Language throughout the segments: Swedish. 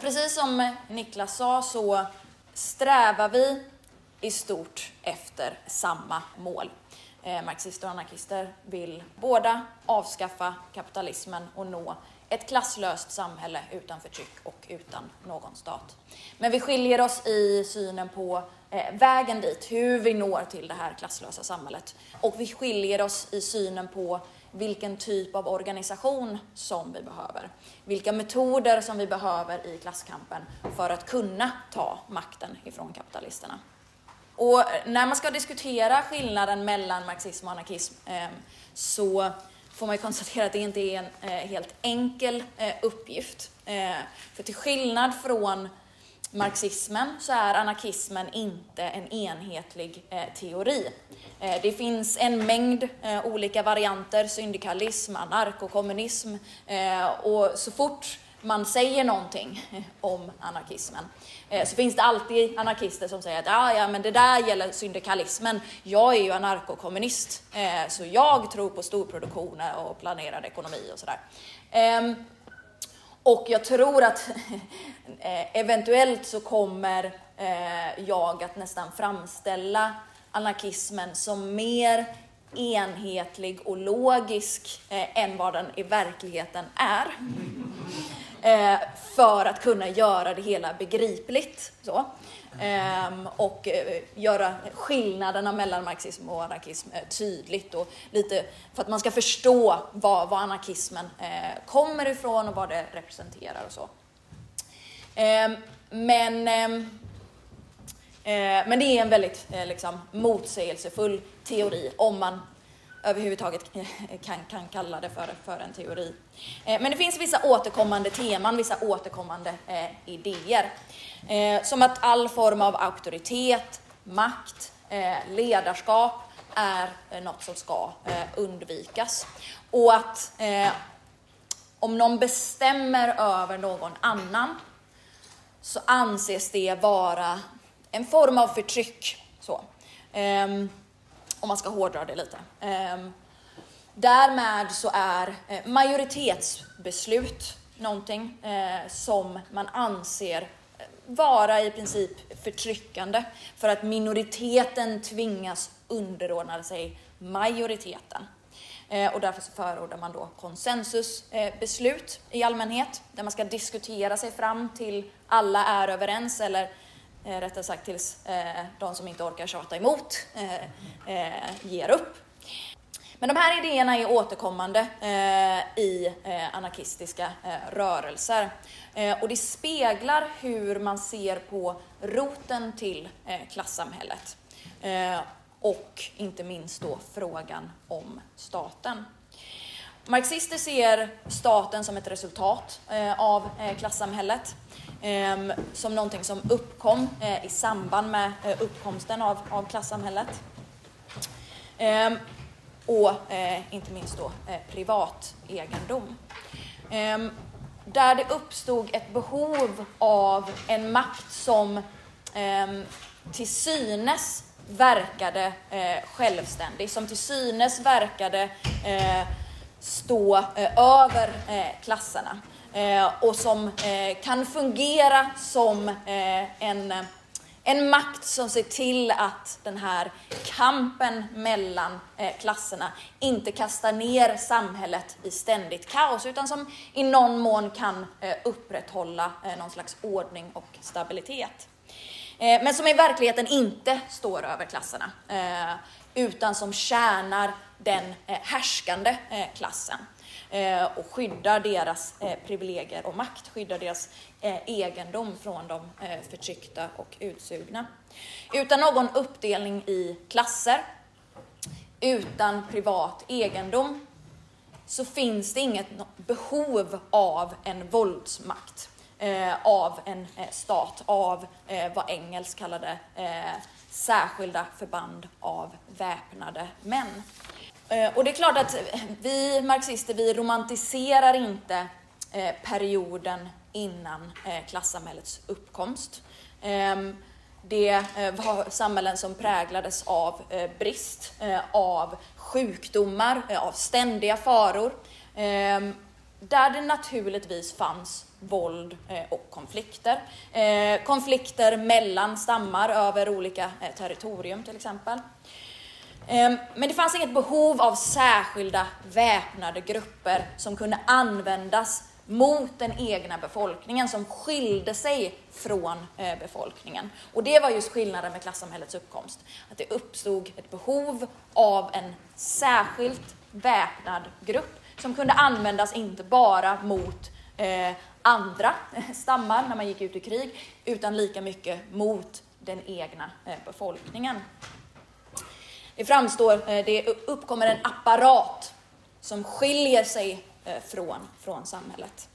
Precis som Niklas sa så strävar vi i stort efter samma mål. Eh, marxister och anarkister vill båda avskaffa kapitalismen och nå ett klasslöst samhälle utan förtryck och utan någon stat. Men vi skiljer oss i synen på eh, vägen dit, hur vi når till det här klasslösa samhället. Och vi skiljer oss i synen på vilken typ av organisation som vi behöver. Vilka metoder som vi behöver i klasskampen för att kunna ta makten ifrån kapitalisterna. Och eh, när man ska diskutera skillnaden mellan marxism och anarkism ehm, så får man ju konstatera att det inte är en eh, helt enkel eh, uppgift. För till skillnad från marxismen så är anarkismen inte en enhetlig eh, teori. Eh, det finns en mängd eh, olika varianter, syndikalism, anarkokommunism och så fort man säger någonting om anarkismen eh, så finns det alltid anarkister som säger att ah, ja, men det där gäller syndikalismen. Jag är ju anarkokommunist, eh, så jag tror på storproduktion och planerad ekonomi och sådär. Ehm, och jag tror att eh, eventuellt så kommer jag att nästan framställa anarkismen som mer enhetlig och logisk än vad den i verkligheten är eh, för att kunna göra det hela begripligt. Så. Ehm, eh, och göra skillnaderna mellan marxism och anarkism eh, tydligt och lite för att man ska förstå var, var anarkismen eh, kommer ifrån och vad det representerar och så. Ehm, men ehm, eh, men det är en väldigt liksom, motsägelsefull teori om man överhuvudtaget kan, kan kalla det för, för en teori. Eh, men det finns vissa återkommande teman, vissa återkommande eh, idéer. Eh, som att all form av auktoritet, makt, ledarskap är något som ska undvikas. Och att om någon bestämmer över någon annan så anses det vara en form av förtryck. Så. Ehm, om man ska hårdra det lite. Ehm, därmed så är eh, majoritetsbeslut någonting eh, som man anser eh, vara i princip förtryckande för att minoriteten tvingas underordna sig majoriteten. Eh, och därför så förordar man då konsensusbeslut eh, i allmänhet, där man ska diskutera sig fram till alla är överens eller eh, rättare sagt tills eh, de som inte orkar tjata emot eh, eh, ger upp. Men de här idéerna är återkommande eh, i eh, anarkistiska eh, rörelser eh, och det speglar hur man ser på roten till eh, klassamhället eh, och inte minst då frågan om staten. Marxister ser staten som ett resultat av klassamhället Ehm, som någonting som uppkom eh, i samband med eh, uppkomsten av, av klassamhället. Ehm, och eh, inte minst då eh, privat egendom. Ehm, där det uppstod ett behov av en makt som till synes verkade eh, självständig, som till synes verkade eh, stå över klasserna. Eh, och som eh, kan fungera som eh, en, en makt som ser till att den här kampen mellan eh, klasserna inte kastar ner samhället i ständigt kaos utan som i någon mån kan eh, upprätthålla eh, någon slags ordning och stabilitet. Men som i verkligheten inte står över klasserna utan som tjänar den härskande klassen. Eh, och skyddar deras eh, privilegier och makt, skyddar deras eh, egendom från de eh, förtryckta och utsugna. Utan någon uppdelning i klasser, utan privat egendom, så finns det inget behov av en våldsmakt, eh, av en eh, stat, av vad Engels kallade särskilda förband av väpnade män. Eh, och det är klart att vi marxister, vi romantiserar inte eh, perioden innan eh, klassamhällets uppkomst. Ehm, det var samhällen som präglades av brist, av sjukdomar, av ständiga faror. Ehm, där det naturligtvis fanns våld och konflikter. Konflikter mellan stammar över olika territorium till exempel. Ehm, men det fanns inget behov av särskilda väpnade grupper som kunde användas mot den egna befolkningen som skilde sig från eh, befolkningen. Och det var just skillnaden med klassamhällets uppkomst. Att det uppstod ett behov av en särskilt väpnad grupp som kunde användas inte bara mot eh, andra stammar när man gick ut i krig, utan lika mycket mot den egna eh, befolkningen. Det framstår, eh, det uppkommer en apparat som skiljer sig eh, från, från samhället.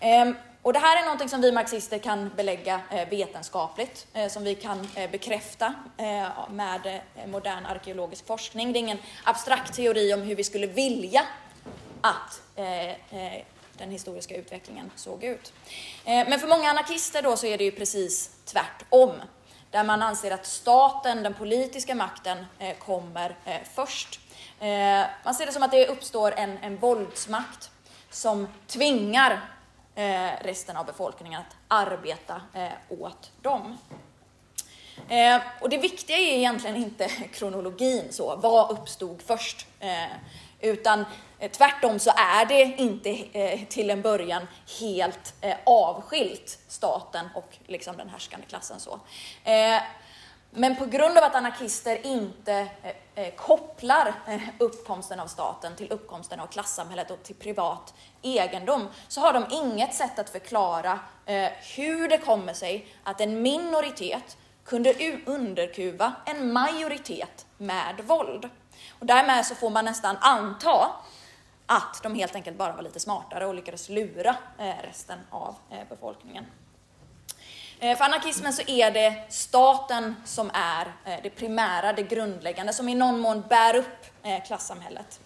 Ehm, och det här är någonting som vi marxister kan belägga eh, vetenskapligt, som vi kan bekräfta med modern arkeologisk forskning. Det är ingen abstrakt teori om hur vi skulle vilja att den historiska utvecklingen såg ut. Men för många anarkister då så är det ju precis tvärtom. Där man anser att staten, den politiska makten, eh, kommer eh, först. Eh, man ser det som att det uppstår en, en våldsmakt som tvingar resten av befolkningen att arbeta åt dem. Eh, och det viktiga är egentligen inte kronologin, så, vad uppstod först? utan Eh, tvärtom så är det inte eh, till en början helt eh, avskilt, staten och liksom den härskande klassen. Så. Men på grund av att anarkister inte kopplar uppkomsten av staten till uppkomsten av klassamhället och till privat egendom, så har de inget sätt att förklara hur det kommer sig att en minoritet kunde underkuva en majoritet med våld. Och därmed så får man nästan anta att de helt enkelt bara var lite smartare och lyckades lura eh, resten av eh, befolkningen. Eh, för anarkismen så är det staten som är det primära, det grundläggande, som i någon mån bär upp klassamhället.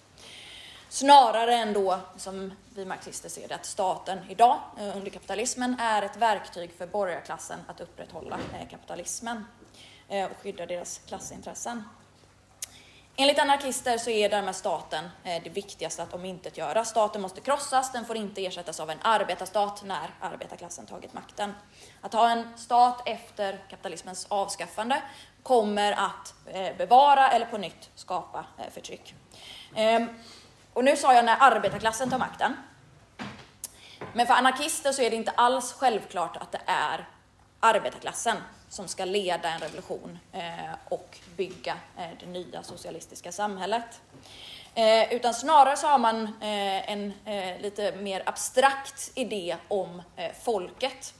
Snarare än då, som vi marxister ser det, att staten idag under kapitalismen är ett verktyg för borgarklassen att upprätthålla kapitalismen och skydda deras klassintressen. Enligt anarkister så är därmed staten eh, det viktigaste att omintetgöra. Staten måste krossas, den får inte ersättas av en arbetarstat när arbetarklassen tagit makten. Att ha en stat efter kapitalismens avskaffande kommer att eh, bevara eller på nytt skapa eh, förtryck. Ehm, och nu sa jag när arbetarklassen tar makten. Men för anarkister så är det inte alls självklart att det är arbetarklassen som ska leda en revolution eh, och bygga eh, det nya socialistiska samhället. Eh, utan snarare så har man eh, en eh, lite mer abstrakt idé om eh, folket.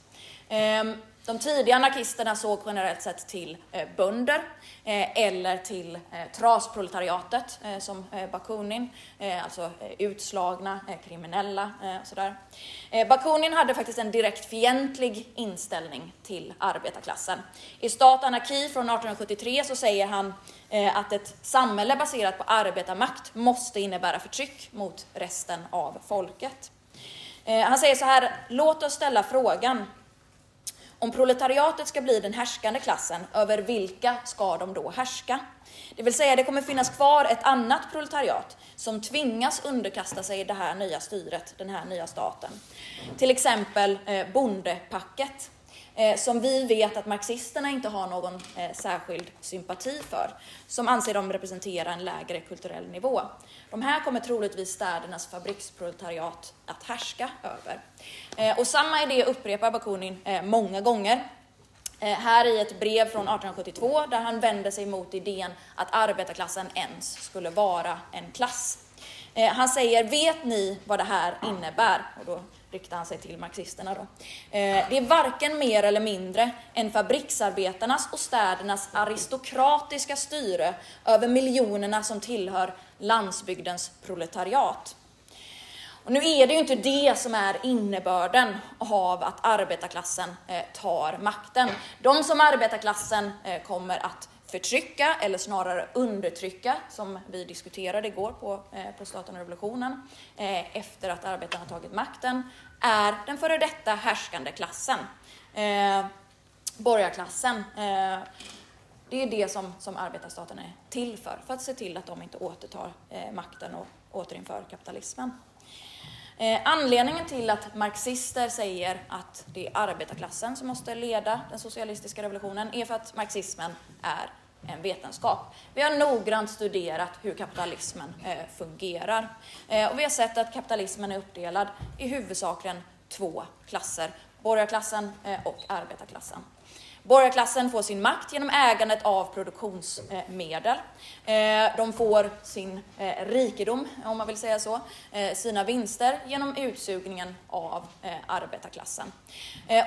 Ehm, de tidiga anarkisterna såg generellt sett till eh, bönder eh, eller till eh, trasproletariatet eh, som eh, Bakunin, eh, alltså eh, utslagna, eh, kriminella och sådär. Eh, Bakunin hade faktiskt en direkt fientlig inställning till arbetarklassen. I Stat anarki från 1873 så säger han att ett samhälle baserat på arbetarmakt måste innebära förtryck mot resten av folket. Han säger så här, låt oss ställa frågan om proletariatet ska bli den härskande klassen, över vilka ska de då härska? Det vill säga, det kommer finnas kvar ett annat proletariat som tvingas underkasta sig det här nya styret, den här nya staten. Till exempel eh, bondepacket Eh, som vi vet att marxisterna inte har någon eh, särskild sympati för, som anser dem representera en lägre kulturell nivå. De här kommer troligtvis städernas fabriksproletariat att härska över. Eh, och samma idé upprepar Bakunin eh, många gånger. Eh, här i ett brev från 1872 där han vänder sig mot idén att arbetarklassen ens skulle vara en klass. Eh, han säger, vet ni vad det här innebär? Och då riktar han sig till marxisterna. Då. Eh, det är varken mer eller mindre än fabriksarbetarnas och städernas aristokratiska styre över miljonerna som tillhör landsbygdens proletariat. Och nu är det ju inte det som är innebörden av att arbetarklassen eh, tar makten. De som arbetarklassen eh, kommer att förtrycka eller snarare undertrycka, som vi diskuterade igår på, eh, på Staten och revolutionen, eh, efter att arbetarna tagit makten, är den före detta härskande klassen. Eh, borgarklassen. Eh, det är det som, som arbetarstaten är till för, för att se till att de inte återtar eh, makten och återinför kapitalismen. Eh, anledningen till att marxister säger att det är arbetarklassen som måste leda den socialistiska revolutionen är för att marxismen är en vetenskap. Vi har noggrant studerat hur kapitalismen eh, fungerar eh, och vi har sett att kapitalismen är uppdelad i huvudsakligen två klasser, borgarklassen eh, och arbetarklassen. Borgarklassen får sin makt genom ägandet av produktionsmedel. De får sin rikedom, om man vill säga så, sina vinster genom utsugningen av arbetarklassen.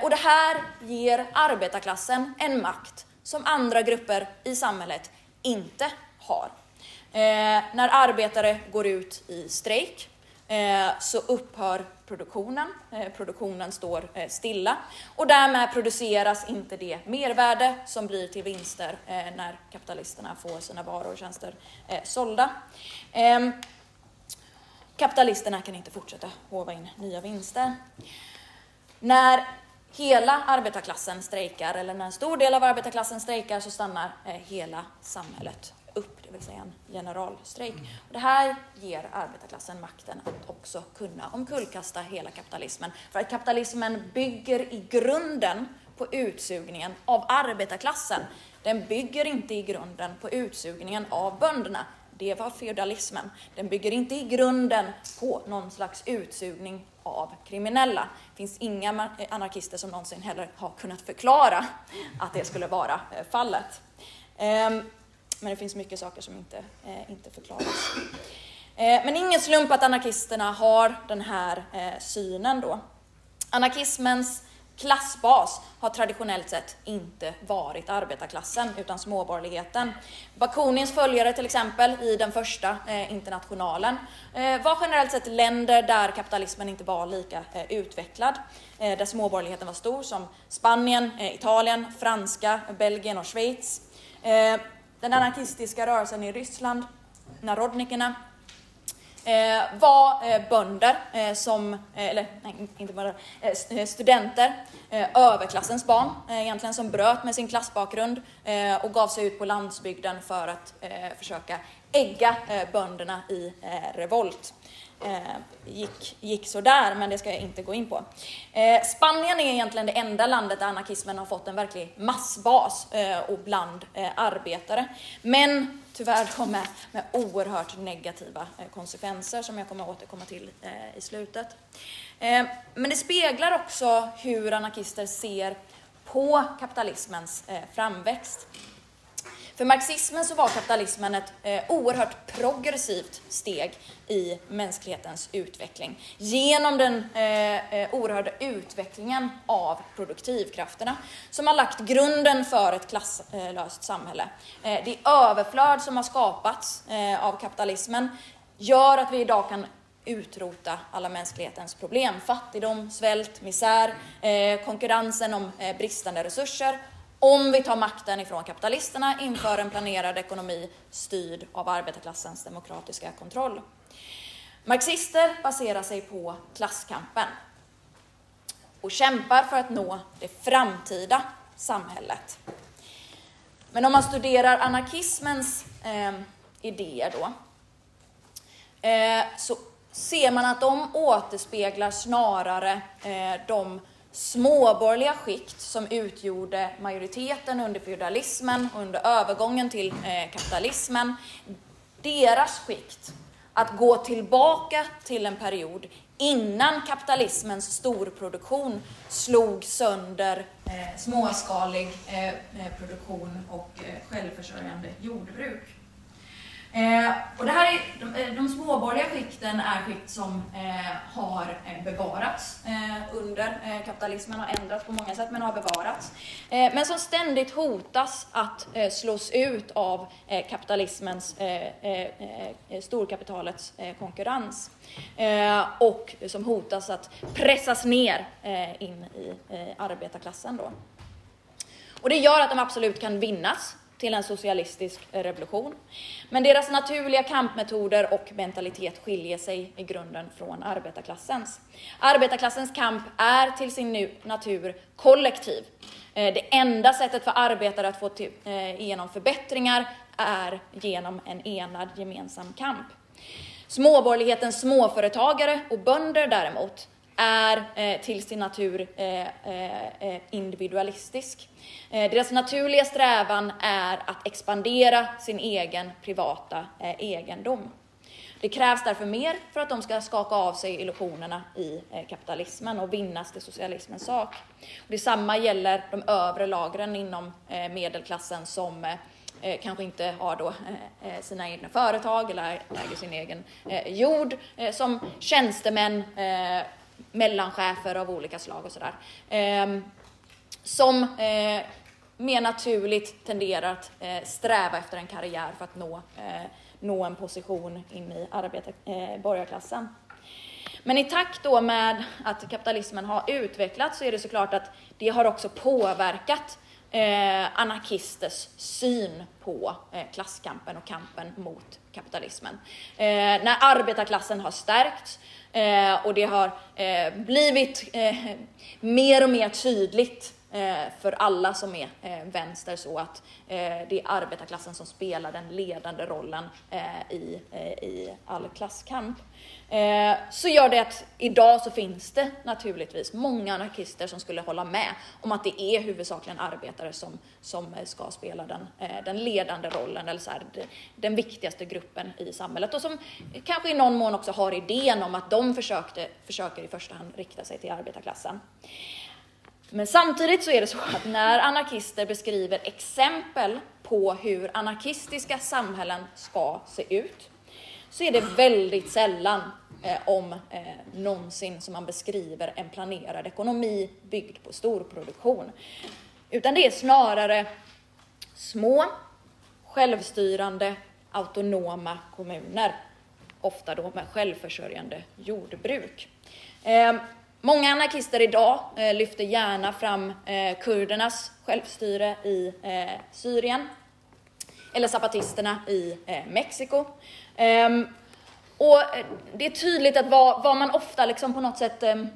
Och det här ger arbetarklassen en makt som andra grupper i samhället inte har. Eh, när arbetare går ut i strejk eh, så upphör produktionen. Eh, produktionen står eh, stilla och därmed produceras inte det mervärde som blir till vinster eh, när kapitalisterna får sina varor och tjänster eh, sålda. Ehm, kapitalisterna kan inte fortsätta håva in nya vinster. När hela arbetarklassen strejkar, eller när en stor del av arbetarklassen strejkar, så stannar hela samhället upp, det vill säga en generalstrejk. Och det här ger arbetarklassen makten att också kunna omkullkasta hela kapitalismen. För att kapitalismen bygger i grunden på utsugningen av arbetarklassen. Den bygger inte i grunden på utsugningen av bönderna. Det var feudalismen. Den bygger inte i grunden på någon slags utsugning av kriminella. Det finns inga anarkister som någonsin heller har kunnat förklara att det skulle vara eh, fallet. Ehm, men det finns mycket saker som inte, eh, inte förklaras. Eh, men ingen slump att anarkisterna har den här synen då. Anarkismens klassbas har traditionellt sett inte varit arbetarklassen utan småborgerligheten. Bakunins följare till exempel i den första eh, internationalen eh, var generellt sett länder där kapitalismen inte var lika eh, utvecklad, eh, där småborgerligheten var stor som Spanien, eh, Italien, franska, Belgien och Schweiz. Eh, den anarkistiska rörelsen i Ryssland, narodnikerna, Eh, var eh, bönder eh, som, eh, eller nej, inte bönder, eh, studenter, överklassens barn egentligen, som bröt med sin klassbakgrund och gav sig ut på landsbygden för att försöka ägga bönderna i revolt eh, gick, gick sådär, men det ska jag inte gå in på. Eh, Spanien är egentligen det enda landet där anarkismen har fått en verklig massbas eh, och bland eh, arbetare. Men tyvärr då med, med oerhört negativa eh, konsekvenser som jag kommer att återkomma till eh, i slutet. Eh, men det speglar också hur anarkister ser på kapitalismens framväxt. För marxismen så var kapitalismen ett eh, oerhört progressivt steg i mänsklighetens utveckling genom den eh, eh, oerhörda utvecklingen av produktivkrafterna som har lagt grunden för ett klasslöst samhälle. Eh, det överflöd som har skapats eh, av kapitalismen gör att vi idag kan utrota alla mänsklighetens problem. Fattigdom, svält, misär, eh, konkurrensen om eh, bristande resurser om vi tar makten ifrån kapitalisterna, inför en planerad ekonomi styrd av arbetarklassens demokratiska kontroll. Marxister baserar sig på klasskampen och kämpar för att nå det framtida samhället. Men om man studerar anarkismens eh, idéer då, eh, så ser man att de återspeglar snarare eh, de småborgerliga skikt som utgjorde majoriteten under feudalismen och under övergången till eh, kapitalismen, deras skikt att gå tillbaka till en period innan kapitalismens storproduktion slog sönder eh, småskalig eh, eh produktion och eh, självförsörjande jordbruk. Eh, och det här är, eh, de, de småborgerliga skikten är skikt som eh, har eh, bevarats eh, under eh, kapitalismen, har ändrats på många sätt men har bevarats. Eh, men som ständigt hotas att slås ut av kapitalismens, storkapitalets konkurrens. och som hotas att pressas ner in i arbetarklassen. Då. Och det gör att de absolut kan vinnas till en socialistisk eh, revolution. Men deras naturliga kampmetoder och mentalitet skiljer sig i grunden från arbetarklassens. Arbetarklassens kamp är till sin natur kollektiv. Eh, det enda sättet för arbetare att få till, eh, igenom förbättringar är genom en enad gemensam kamp. Småborgerlighetens småföretagare och bönder däremot är eh, till sin natur eh, eh, eh, individualistisk. Eh, deras naturliga strävan är att expandera sin egen privata eh, egendom. Det krävs därför mer för att de ska skaka av sig illusionerna i eh, kapitalismen och vinnas till socialismens sak. Och detsamma gäller de övre lagren inom eh, medelklassen som eh, kanske inte har då sina egna företag eller äger sin egen jord, som tjänstemän mellanchefer av olika slag och sådär. Eh, som eh, mer naturligt tenderar att eh, sträva efter en karriär för att nå, eh, nå en position in i arbetar, eh, borgarklassen. Men i takt då med att kapitalismen har utvecklats så är det såklart att det har också påverkat eh, anarkisters syn på eh, klasskampen och kampen mot kapitalismen. Eh, när arbetarklassen har stärkts Eh, och det har eh, blivit eh, mer och mer tydligt eh, för alla som är eh, vänster så att eh, det är arbetarklassen som spelar den ledande rollen eh, i, eh, i all klasskamp. Eh, så gör det att idag så finns det naturligtvis många anarkister som skulle hålla med om att det är huvudsakligen arbetare som, som ska spela den, eh, den ledande rollen, eller så här, den viktigaste gruppen i samhället och som kanske i någon mån också har idén om att de försökte, försöker i första hand rikta sig till arbetarklassen. Men samtidigt så är det så att när anarkister beskriver exempel på hur anarkistiska samhällen ska se ut, så är det väldigt sällan, eh, om eh, någonsin, som man beskriver en planerad ekonomi byggd på storproduktion. Utan det är snarare små, självstyrande, autonoma kommuner, ofta då med självförsörjande jordbruk. Eh, många anarkister idag eh, lyfter gärna fram eh, kurdernas självstyre i eh, Syrien, eller zapatisterna i eh, Mexiko. Um, och eh, det är tydligt att vad, vad man ofta liksom på något sätt um,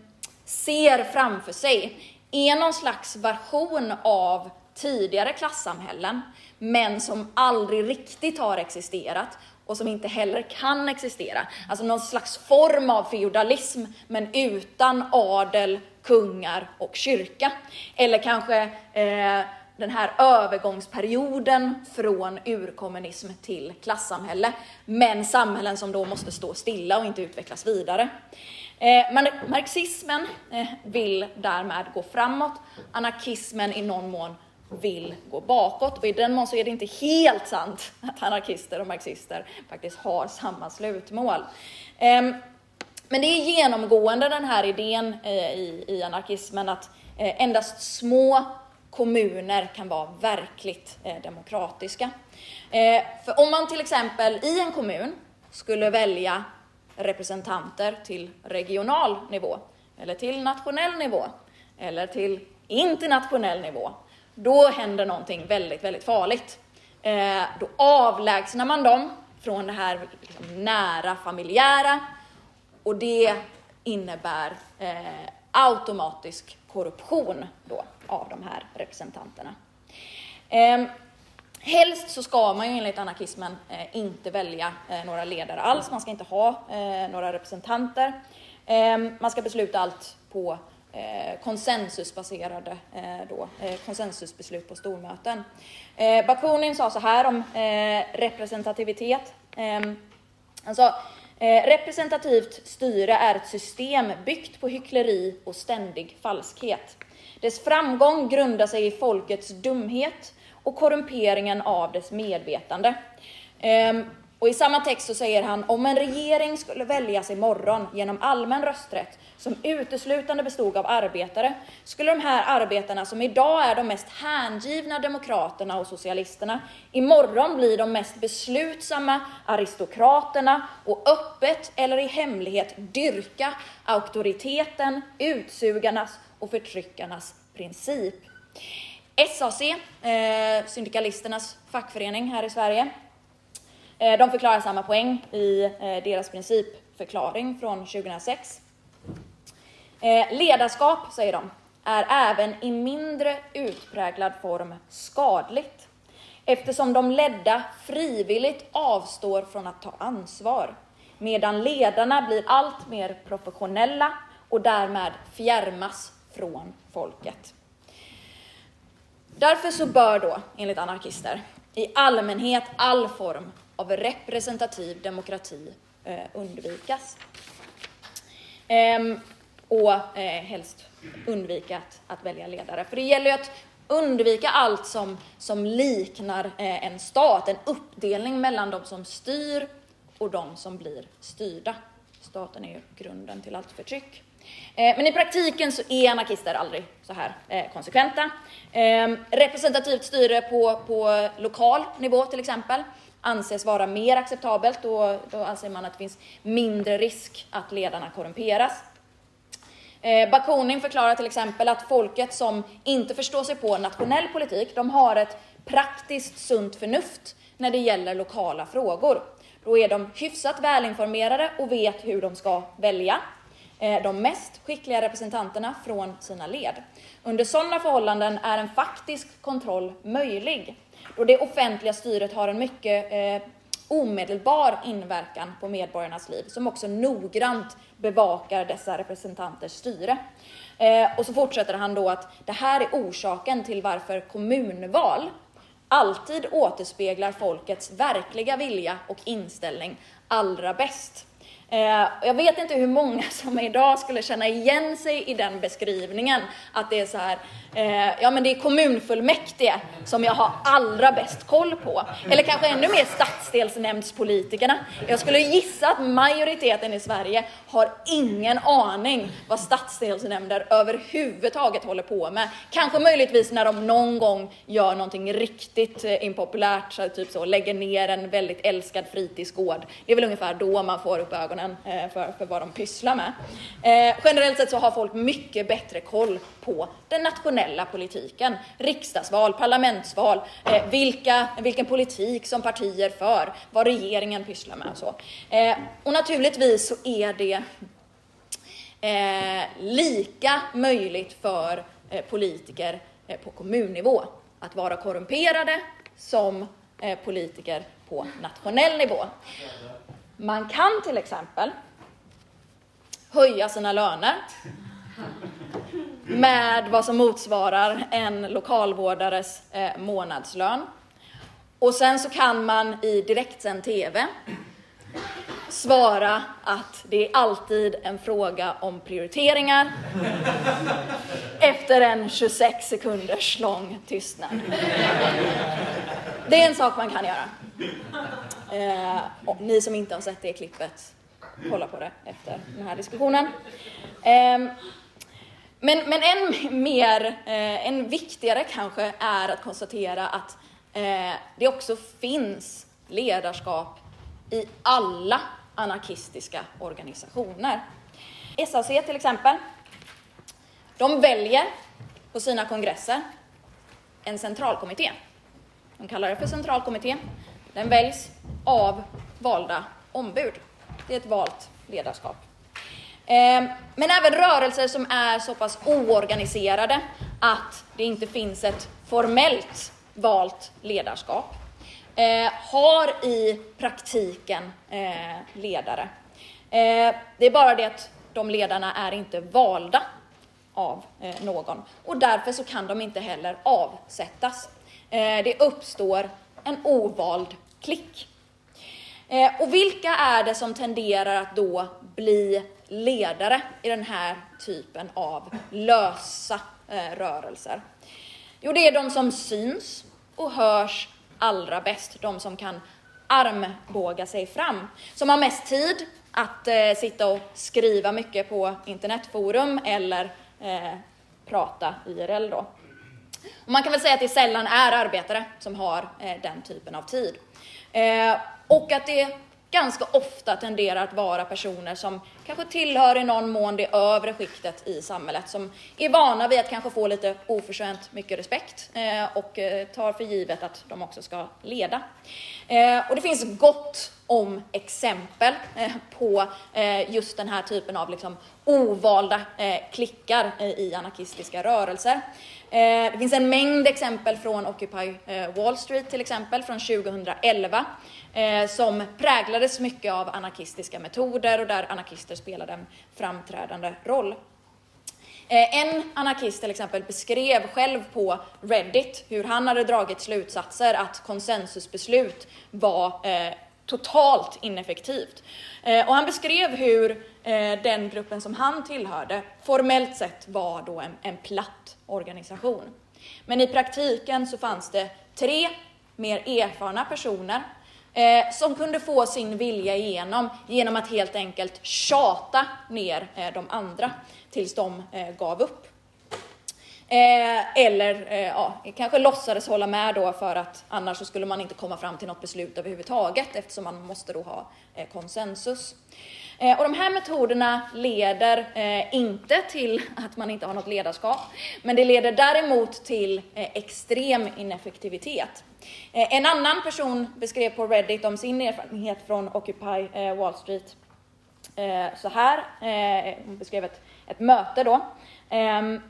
ser framför sig är någon slags version av tidigare klassamhällen, men som aldrig riktigt har existerat och som inte heller kan existera. Alltså någon slags form av feodalism, men utan adel, kungar och kyrka. Eller kanske eh, den här övergångsperioden från urkommunism till klassamhälle, men samhällen som då måste stå stilla och inte utvecklas vidare. Eh, men marxismen eh, vill därmed gå framåt, anarkismen i någon mån vill gå bakåt. Och i den mån så är det inte helt sant att anarkister och marxister faktiskt har samma slutmål. Ehm, men det är genomgående den här idén eh, i anarkismen att endast små kommuner kan vara verkligt eh, demokratiska. Eh, för om man till exempel i en kommun skulle välja representanter till regional nivå, eller till nationell nivå, eller till internationell nivå, då händer någonting väldigt, väldigt farligt. Eh, då avlägsnar man dem från det här liksom, nära familjära och det innebär eh, automatisk korruption då av de här representanterna. Eh, helst så ska man ju enligt anarkismen eh, inte välja eh, några ledare alls, man ska inte ha eh, några representanter. Ehm, man ska besluta allt på eh, konsensusbaserade eh, då, eh, konsensusbeslut på stormöten. Eh, Bakunin sa så här om eh, representativitet. Ehm, han sa Eh, representativt styre är ett system byggt på hyckleri och ständig falskhet. Dess framgång grundar sig i folkets dumhet och korrumperingen av dess medvetande. Eh, och i samma text så säger han, om en regering skulle väljas imorgon genom allmän rösträtt som uteslutande bestod av arbetare, skulle de här arbetarna, som idag är de mest hängivna demokraterna och socialisterna, imorgon bli de mest beslutsamma aristokraterna och öppet eller i hemlighet dyrka auktoriteten, utsugarnas och förtryckarnas princip. SAC, eh, syndikalisternas fackförening här i Sverige, Eh, de förklarar samma poäng i eh, deras principförklaring från 2006. Eh, ledarskap, säger de, är även i mindre utpräglad form skadligt eftersom de ledda frivilligt avstår från att ta ansvar. medan ledarna blir allt mer professionella och därmed fjärmas från folket. Därför så bör då, enligt anarkister, i allmänhet all form av representativ demokrati eh, undvikas. Ehm, och eh, helst undvika att, att, välja ledare. För det gäller ju att undvika allt som, som liknar eh, en stat, en uppdelning mellan de som styr och de som blir styrda. Staten är ju grunden till allt förtryck. Eh, men i praktiken så är anarkister aldrig så här eh, konsekventa. Ehm, representativt styre på, på lokal nivå till exempel anses vara mer acceptabelt och då anser man att det finns mindre risk att ledarna korrumperas. Eh, Bakunin förklarar till exempel att folket som inte förstår sig på nationell politik, de har ett praktiskt sunt förnuft när det gäller lokala frågor. Då är de hyfsat välinformerade och vet hur de ska välja eh, de mest skickliga representanterna från sina led. Under sådana förhållanden är en faktisk kontroll möjlig, då det offentliga styret har en mycket eh, omedelbar inverkan på medborgarnas liv, som också noggrant bevakar dessa representanters styre. Eh, och så fortsätter han då att det här är orsaken till varför kommunval alltid återspeglar folkets verkliga vilja och inställning allra bäst. Eh, jag vet inte hur många som idag skulle känna igen sig i den beskrivningen, att det är så här, eh, ja men det är kommunfullmäktige som jag har allra bäst koll på. Eller kanske ännu mer stadsdelsnämndspolitikerna. Jag skulle gissa att majoriteten i Sverige har ingen aning vad stadsdelsnämnder överhuvudtaget håller på med. Kanske möjligtvis när de någon gång gör någonting riktigt eh, impopulärt, så typ så lägger ner en väldigt älskad fritidsgård. Det är väl ungefär då man får upp ögonen eh, för, för vad de pysslar med. Eh, generellt sett så har folk mycket bättre koll på den nationella politiken, riksdagsval, parlamentsval, eh, vilka, vilken politik som partier för, vad regeringen pysslar med och så. Eh, och naturligtvis så är det eh, lika möjligt för eh, politiker eh, på kommunnivå att vara korrumperade som eh, politiker på nationell nivå. Man kan till exempel höja sina löner med vad som motsvarar en lokalvårdares eh, månadslön. Och sen så kan man i direktsänd TV svara att det är alltid en fråga om prioriteringar efter en 26 sekunders lång tystnad. Det är en sak man kan göra. Eh, ni som inte har sett det klippet, kolla på det efter den här diskussionen. Eh, men, men än mer, eh, än viktigare kanske är att konstatera att eh, det också finns ledarskap i alla anarkistiska organisationer. SAC till exempel, de väljer på sina kongresser en centralkommitté. De kallar det för centralkommitté. Den väljs av valda ombud. Det är ett valt ledarskap. Ehm, men även rörelser som är så pass oorganiserade att det inte finns ett formellt valt ledarskap eh, har i praktiken eh, ledare. Eh, det är bara det att de ledarna är inte valda av någon och därför så kan de inte heller avsättas. Det uppstår en ovald klick. Och vilka är det som tenderar att då bli ledare i den här typen av lösa eh, rörelser? Jo, det är de som syns och hörs allra bäst, de som kan armbåga sig fram, som har mest tid att eh, sitta och skriva mycket på internetforum eller eh, prata IRL då. Och man kan väl säga att det sällan är arbetare som har eh, den typen av tid. Eh, och att det ganska ofta tenderar att vara personer som kanske tillhör i någon mån det övre skiktet i samhället, som är vana vid att kanske få lite oförtjänt mycket respekt eh, och eh, tar för givet att de också ska leda. Eh, och det finns gott om exempel eh, på eh, just den här typen av liksom ovalda klickar i anarkistiska rörelser. Eh, det finns en mängd exempel från Occupy eh, Wall Street till exempel från 2011 eh, som präglades mycket av anarkistiska metoder och där anarkister spelade en framträdande roll. En anarkist till exempel beskrev själv på Reddit hur han hade dragit slutsatser att konsensusbeslut var totalt ineffektivt. Och han beskrev hur den gruppen som han tillhörde formellt sett var då en, en platt organisation. Men i praktiken så fanns det tre mer erfarna personer eh, som kunde få sin vilja igenom genom att helt enkelt tjata ner eh, de andra tills de eh, gav upp. Eh, eller eh, ja, kanske låtsades hålla med då för att annars så skulle man inte komma fram till något beslut överhuvudtaget eftersom man måste då ha eh, konsensus. Eh, och de här metoderna leder eh, inte till att man inte har något ledarskap, men det leder däremot till eh, extrem ineffektivitet. En annan person beskrev på Reddit om sin erfarenhet från Occupy Wall Street så här. Hon beskrev ett, ett möte då. Ehm,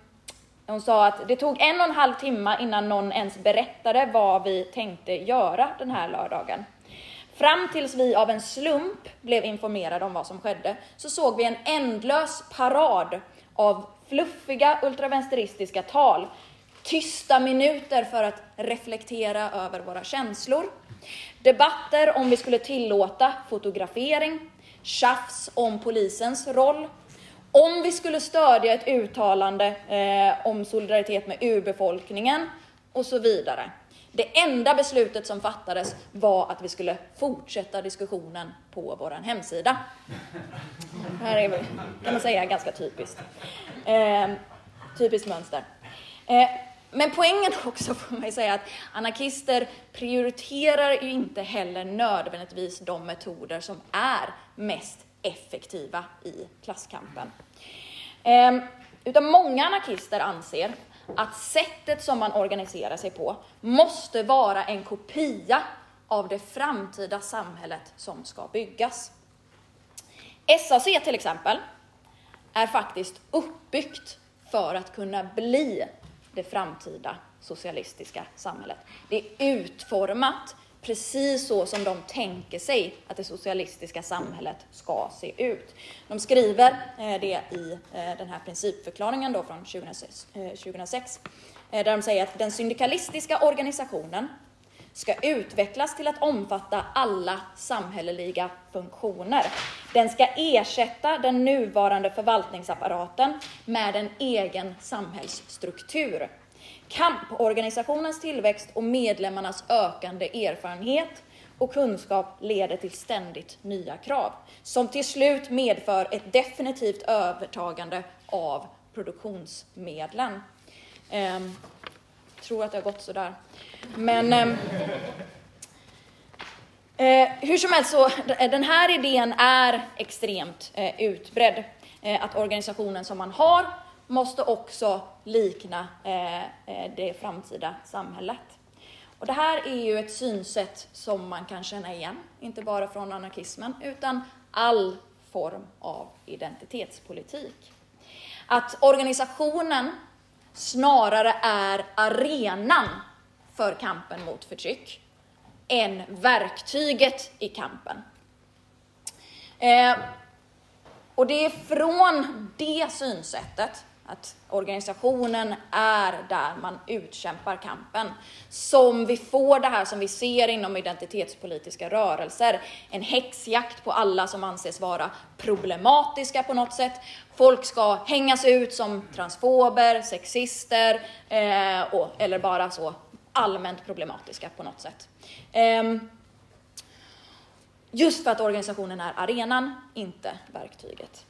hon sa att det tog en och en halv timme innan någon ens berättade vad vi tänkte göra den här lördagen. Fram tills vi av en slump blev informerade om vad som skedde så såg vi en ändlös parad av fluffiga ultravänsteristiska tal, tysta minuter för att reflektera över våra känslor, debatter om vi skulle tillåta fotografering, tjafs om polisens roll, om vi skulle stödja ett uttalande eh, om solidaritet med urbefolkningen. Och så vidare. Det enda beslutet som fattades var att vi skulle fortsätta diskussionen på vår hemsida. Det här är, kan man säga, ganska typiskt. Eh, typiskt mönster. Eh, men poängen också får man ju säga att anarkister prioriterar ju inte heller nödvändigtvis de metoder som är mest effektiva i klasskampen. Eh, utan många anarkister anser att sättet som man organiserar sig på måste vara en kopia av det framtida samhället som ska byggas. SAC till exempel är faktiskt uppbyggt för att kunna bli det framtida socialistiska samhället. Det är utformat precis så som de tänker sig att det socialistiska samhället ska se ut. De skriver eh, det i eh, den här principförklaringen då från 2006, eh, där de säger att den syndikalistiska organisationen ska utvecklas till att omfatta alla samhälleliga funktioner. Den ska ersätta den nuvarande förvaltningsapparaten med en egen samhällsstruktur. Kamporganisationens tillväxt och medlemmarnas ökande erfarenhet och kunskap leder till ständigt nya krav, som till slut medför ett definitivt övertagande av produktionsmedlen. Ehm, tror att det har gått sådär. Men ehm, Eh, hur som helst så, den här idén är extremt eh, utbredd. Eh, att organisationen som man har måste också likna eh, eh, det framtida samhället. Och det här är ju ett synsätt som man kan känna igen, inte bara från anarkismen, utan all form av identitetspolitik. Att organisationen snarare är arenan för kampen mot förtryck än verktyget i kampen. Eh, och det är från det synsättet att organisationen är där man utkämpar kampen. Som vi får det här som vi ser inom identitetspolitiska rörelser. En häxjakt på alla som anses vara problematiska på något sätt. Folk ska hängas ut som transfober, sexister eh, och, eller bara så allmänt problematiska på något sätt. Eh, just för att organisationen är arenan, inte verktyget.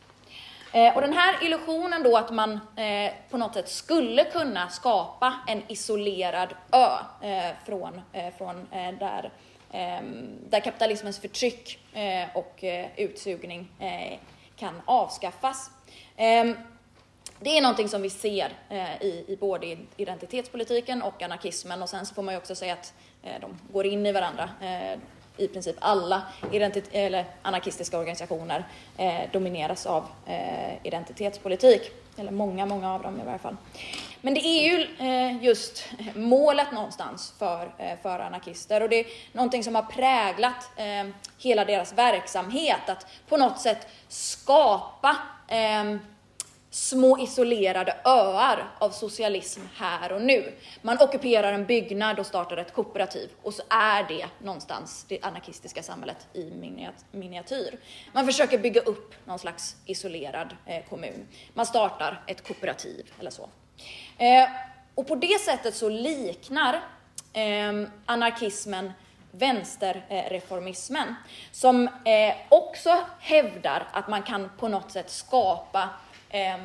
Eh, och den här illusionen då att man eh, på något sätt skulle kunna skapa en isolerad ö eh, från, eh, från eh, där, eh, där kapitalismens förtryck eh, och eh, utsugning eh, kan avskaffas. Det är någonting som vi ser i, i både identitetspolitiken och anarkismen och sen så får man ju också säga att de går in i varandra i princip alla eller anarkistiska organisationer eh, domineras av eh, identitetspolitik. Eller många, många av dem i varje fall. men det är ju eh, just målet någonstans för, eh, för anarkister och det är någonting som har präglat eh, hela deras verksamhet, att på något sätt skapa eh, små isolerade öar av socialism här och nu. Man ockuperar en byggnad och startar ett kooperativ och så är det någonstans det anarkistiska samhället i miniatyr. Man försöker bygga upp någon slags isolerad eh, kommun. Man startar ett kooperativ eller så. Eh, och på det sättet så liknar ehm, anarkismen vänsterreformismen som eh, också hävdar att man kan på något sätt skapa eh,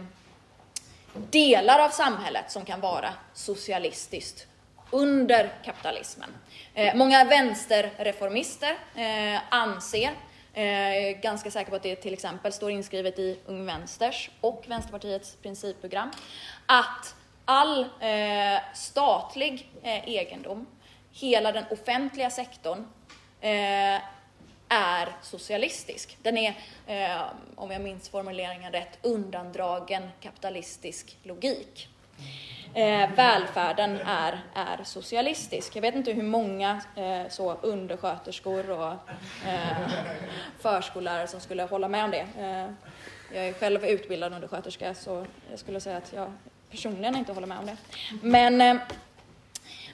delar av samhället som kan vara socialistiskt under kapitalismen. Eh, många vänsterreformister eh, anser, eh, ganska säker på att det till exempel står inskrivet i Ung Vänsters och Vänsterpartiets principprogram, att all eh, statlig eh, egendom, hela den offentliga sektorn, eh, är socialistisk. Den är, eh, om jag minns formuleringen rätt, undandragen kapitalistisk logik. Eh, välfärden är, är socialistisk. Jag vet inte hur många eh, så undersköterskor och eh, förskollärare som skulle hålla med om det. Eh, jag är själv utbildad undersköterska så jag skulle säga att jag personligen inte håller med om det. Men eh,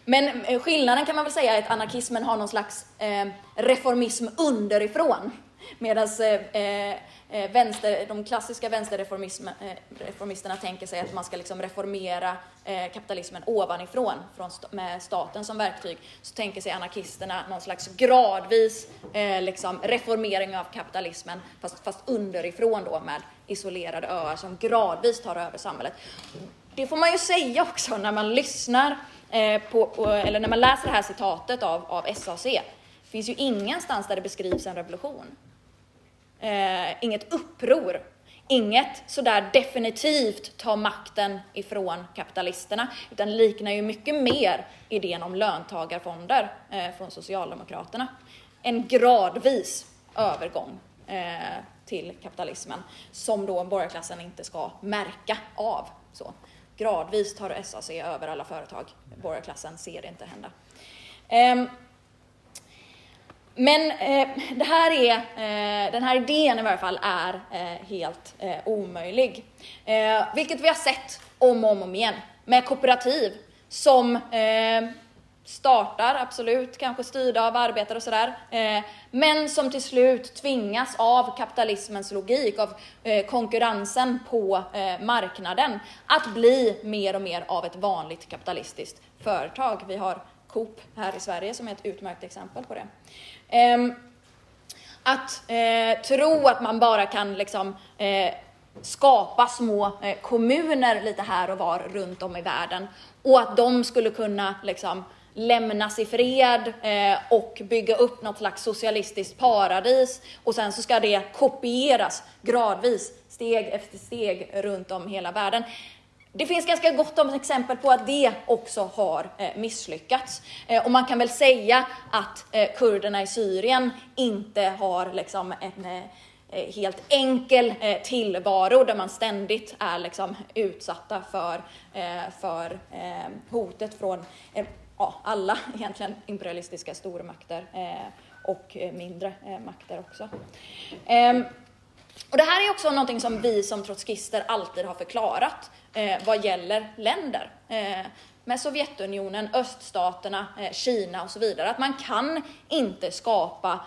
men eh, skillnaden kan man väl säga är att anarkismen har någon slags eh, reformism underifrån. Medan eh, eh, eh, vänster, de klassiska vänsterreformisterna eh, tänker sig att man ska liksom reformera eh, kapitalismen ovanifrån från st med staten som verktyg. Så tänker sig anarkisterna någon slags gradvis eh, liksom reformering av kapitalismen fast, fast underifrån då med isolerade öar som gradvis tar över samhället. Det får man ju säga också när man lyssnar Eh, på, på, eller när man läser det här citatet av, av SAC, det finns ju ingenstans där det beskrivs en revolution. Eh, inget uppror, inget sådär definitivt ta makten ifrån kapitalisterna, utan liknar ju mycket mer idén om löntagarfonder eh, från Socialdemokraterna. En gradvis övergång eh, till kapitalismen som då borgarklassen inte ska märka av. Så gradvis tar SAC över alla företag. Borgarklassen ser det inte hända. Ehm, men eh, det här är, eh, den här idén i varje fall är eh, helt eh, omöjlig. Eh, vilket vi har sett om och om igen med kooperativ som eh, startar, absolut, kanske styrda av arbetare och sådär, eh, men som till slut tvingas av kapitalismens logik, av eh, konkurrensen på eh, marknaden, att bli mer och mer av ett vanligt kapitalistiskt företag. Vi har Coop här i Sverige som är ett utmärkt exempel på det. Ehm, att eh, tro att man bara kan liksom eh, skapa små eh, kommuner lite här och var runt om i världen och att de skulle kunna liksom lämnas i fred eh, och bygga upp något slags socialistiskt paradis och sen så ska det kopieras gradvis, steg efter steg runt om hela världen. Det finns ganska gott om exempel på att det också har eh, misslyckats. Eh, och man kan väl säga att eh, kurderna i Syrien inte har liksom en eh, eh, helt enkel tillvaro där man ständigt är liksom utsatta för, för hotet från ja, alla egentligen imperialistiska stormakter eh, och eh, mindre eh, makter också. Ehm, och det här är också någonting som vi som trotskister alltid har förklarat eh, vad gäller länder. Eh, med Sovjetunionen, öststaterna, Kina och så vidare. Att man kan inte skapa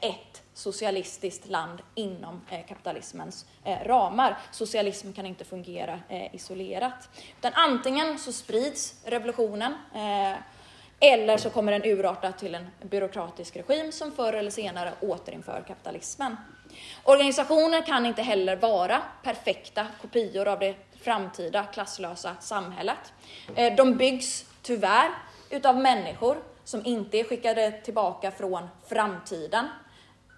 ett socialistiskt land inom eh, kapitalismens eh, ramar. Socialism kan inte fungera eh, isolerat. Utan antingen så sprids revolutionen eh, eller så kommer den urarta till en byråkratisk regim som förr eller senare återinför kapitalismen. Organisationer kan inte heller vara perfekta kopior av det framtida klasslösa samhället. Eh, de byggs tyvärr utav människor som inte är skickade tillbaka från framtiden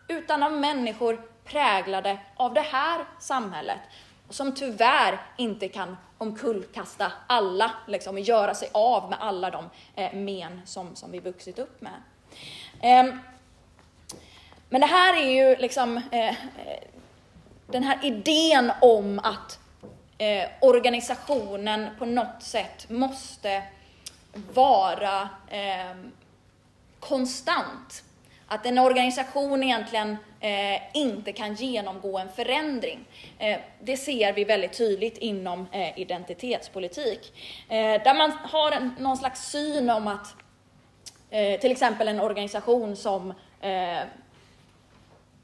utan av människor präglade av det här samhället som tyvärr inte kan omkullkasta alla, liksom, göra sig av med alla de eh, men som, som vi vuxit upp med. Eh, men det här är ju liksom eh, den här idén om att eh, organisationen på något sätt måste vara eh, konstant. Att en organisation egentligen eh, inte kan genomgå en förändring. Eh, det ser vi väldigt tydligt inom eh, identitetspolitik. Eh, där man har en, någon slags syn om att eh, till exempel en organisation som eh,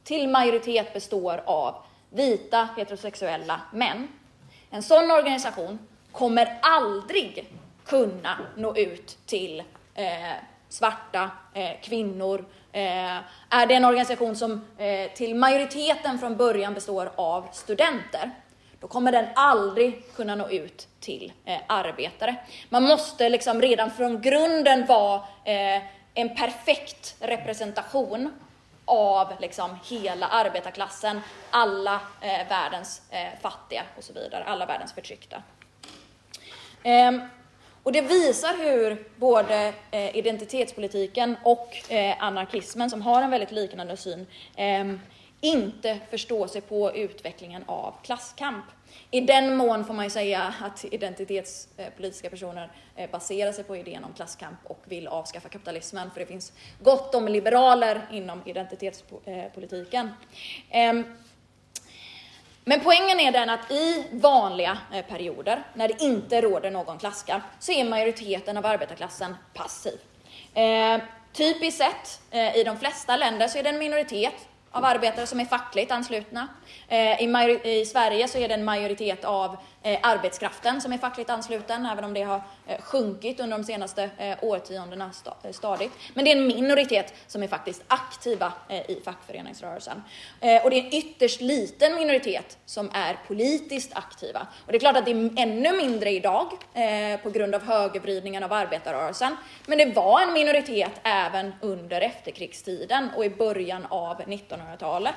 till majoritet består av vita heterosexuella män. En sån organisation kommer aldrig kunna nå ut till eh, svarta, eh, kvinnor, Eh, är det en organisation som eh, till majoriteten från början består av studenter, då kommer den aldrig kunna nå ut till eh, arbetare. Man måste liksom redan från grunden vara eh, en perfekt representation av liksom hela arbetarklassen, alla eh, världens eh, fattiga och så vidare, alla världens förtryckta. Ehm, och det visar hur både eh, identitetspolitiken och eh, anarkismen, som har en väldigt liknande syn, eh, inte förstår sig på utvecklingen av klasskamp. I den mån får man ju säga att identitetspolitiska personer eh, baserar sig på idén om klasskamp och vill avskaffa kapitalismen, för det finns gott om liberaler inom identitetspolitiken. Eh, ehm, men poängen är den att i vanliga eh, perioder, när det inte råder någon klasskamp, så är majoriteten av arbetarklassen passiv. Eh, typiskt sett, eh, i de flesta länder, så är det en minoritet av arbetare som är fackligt anslutna. Eh, I, I, Sverige så är det en majoritet av Eh, arbetskraften som är fackligt ansluten, även om det har eh, sjunkit under de senaste eh, årtiondena stadigt. Men det är en minoritet som är faktiskt aktiva i fackföreningsrörelsen. Och det är en ytterst liten minoritet som är politiskt aktiva. Och det är klart att det är ännu mindre idag på grund av högervridningen av arbetarrörelsen. Men det var en minoritet även under efterkrigstiden och i början av 1900-talet.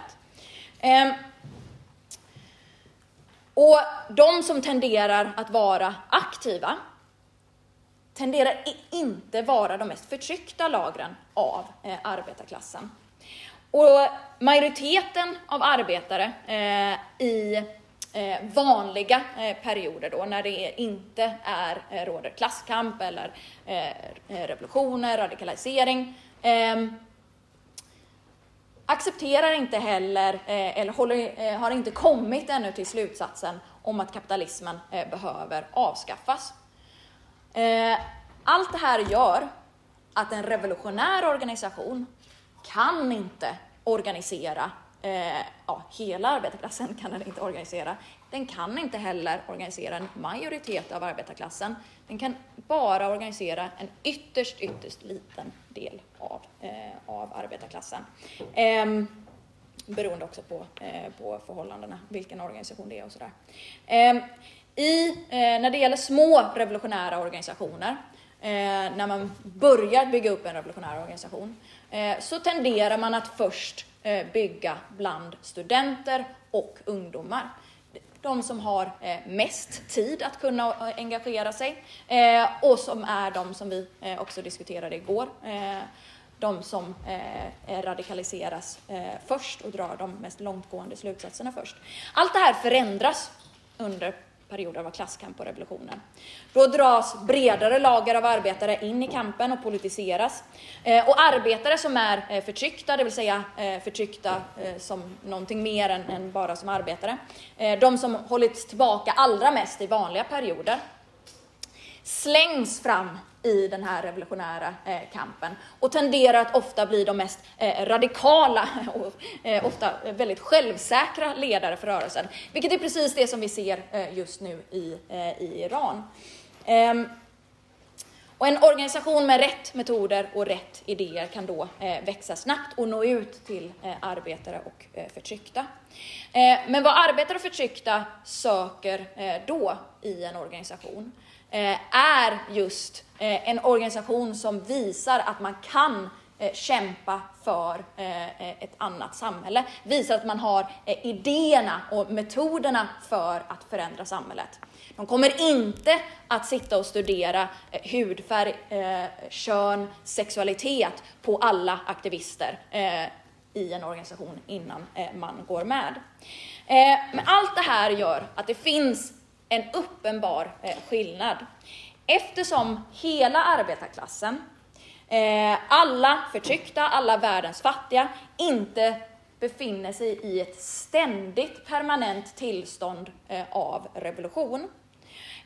Och de som tenderar att vara aktiva tenderar inte vara de mest förtryckta lagren av eh, arbetarklassen. Och majoriteten av arbetare eh, i eh, vanliga eh, perioder då, när det inte är, eh, råder klasskamp eller eh, revolutioner, radikalisering, ehm, accepterar inte heller, eh, eller håller, eh, har inte kommit ännu till slutsatsen om att kapitalismen eh, behöver avskaffas. Eh, allt det här gör att en revolutionär organisation kan inte organisera eh, ja, hela arbetarklassen kan den inte organisera. Den kan inte heller organisera en majoritet av arbetarklassen. Den kan bara organisera en ytterst, ytterst liten del av, eh, av arbetarklassen. Eh, beroende också på, eh, på förhållandena, vilken organisation det är och sådär. Ehm, I, eh, när det gäller små revolutionära organisationer, eh, när man börjar bygga upp en revolutionär organisation, eh, så tenderar man att först Eh, bygga bland studenter och ungdomar. De som har eh, mest tid att kunna eh, engagera sig eh, och som är de som vi också diskuterade igår de som radikaliseras först och drar de mest långtgående slutsatserna först. Allt det här förändras under perioder av klasskamp och revolutioner. Då dras bredare lager av arbetare in i kampen och politiseras. Eh, och arbetare som är eh, förtryckta, det vill säga eh, förtryckta som någonting mer än bara som arbetare, de som hållits tillbaka allra mest i vanliga perioder, slängs fram i den här revolutionära eh, kampen och tenderar att ofta bli de mest eh, radikala och eh, ofta väldigt självsäkra ledare för rörelsen, vilket är precis det som vi ser just nu i, i Iran. Ehm, och en organisation med rätt metoder och rätt idéer kan då eh, växa snabbt och nå ut till eh, arbetare och eh, förtryckta. men vad arbetare och förtryckta söker då i en organisation Eh, är just eh, en organisation som visar att man kan eh, kämpa för ett annat samhälle. Visar att man har idéerna och metoderna för att förändra samhället. De kommer inte att sitta och studera hudfärg, kön, sexualitet på alla aktivister i en organisation innan man går med. Men allt det här gör att det finns en uppenbar eh, skillnad. Eftersom hela arbetarklassen, eh, alla förtryckta, alla världens fattiga, inte befinner sig i ett ständigt permanent tillstånd eh, av revolution.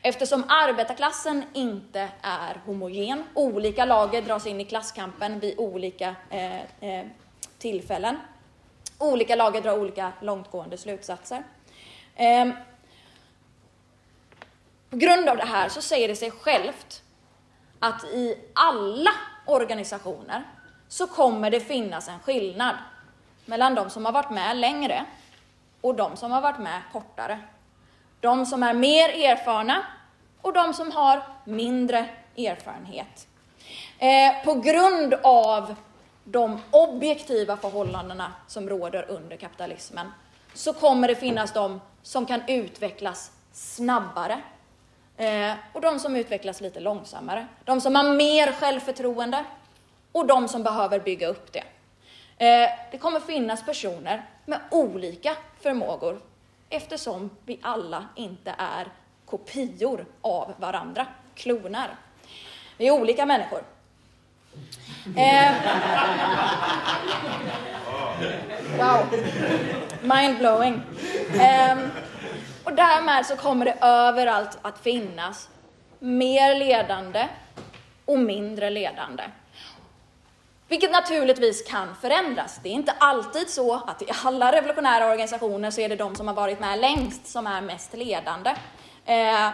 Eftersom arbetarklassen inte är homogen, olika lager dras in i klasskampen vid olika eh, tillfällen. Olika lager drar olika långtgående slutsatser. Eh, på grund av det här så säger det sig självt att i alla organisationer så kommer det finnas en skillnad mellan de som har varit med längre och de som har varit med kortare. De som är mer erfarna och de som har mindre erfarenhet. Eh, på grund av de objektiva förhållandena som råder under kapitalismen så kommer det finnas de som kan utvecklas snabbare eh, och de som utvecklas lite långsammare. De som har mer självförtroende och de som behöver bygga upp det. Eh, det kommer finnas personer med olika förmågor eftersom vi alla inte är kopior av varandra, kloner. Vi är olika människor. Eh, wow, mind-blowing. Eh, och därmed så kommer det överallt att finnas mer ledande och mindre ledande. Vilket naturligtvis kan förändras. Det är inte alltid så att i alla revolutionära organisationer så är det de som har varit med längst som är mest ledande. Eh,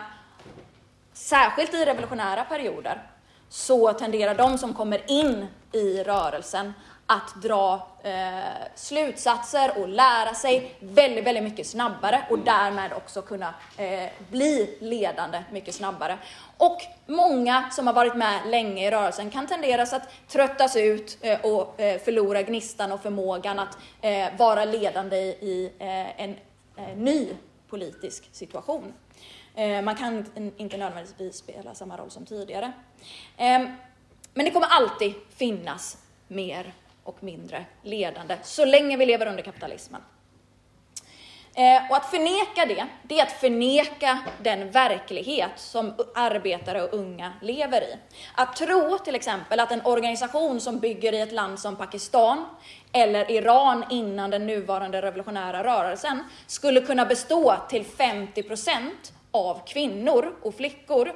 särskilt i revolutionära perioder så tenderar de som kommer in i rörelsen att dra eh, slutsatser och lära sig väldigt, väldigt mycket snabbare och därmed också kunna eh, bli ledande mycket snabbare. Och många som har varit med länge i rörelsen kan tenderas att tröttas ut eh, och eh, förlora gnistan och förmågan att eh, vara ledande i, i eh, en eh, ny politisk situation. Eh, man kan inte nödvändigtvis spela samma roll som tidigare. Ehm, men det kommer alltid finnas mer och mindre ledande, så länge vi lever under kapitalismen. Eh, och att förneka det, det är att förneka den verklighet som arbetare och unga lever i. Att tro till exempel att en organisation som bygger i ett land som Pakistan eller Iran innan den nuvarande revolutionära rörelsen skulle kunna bestå till 50 procent av kvinnor och flickor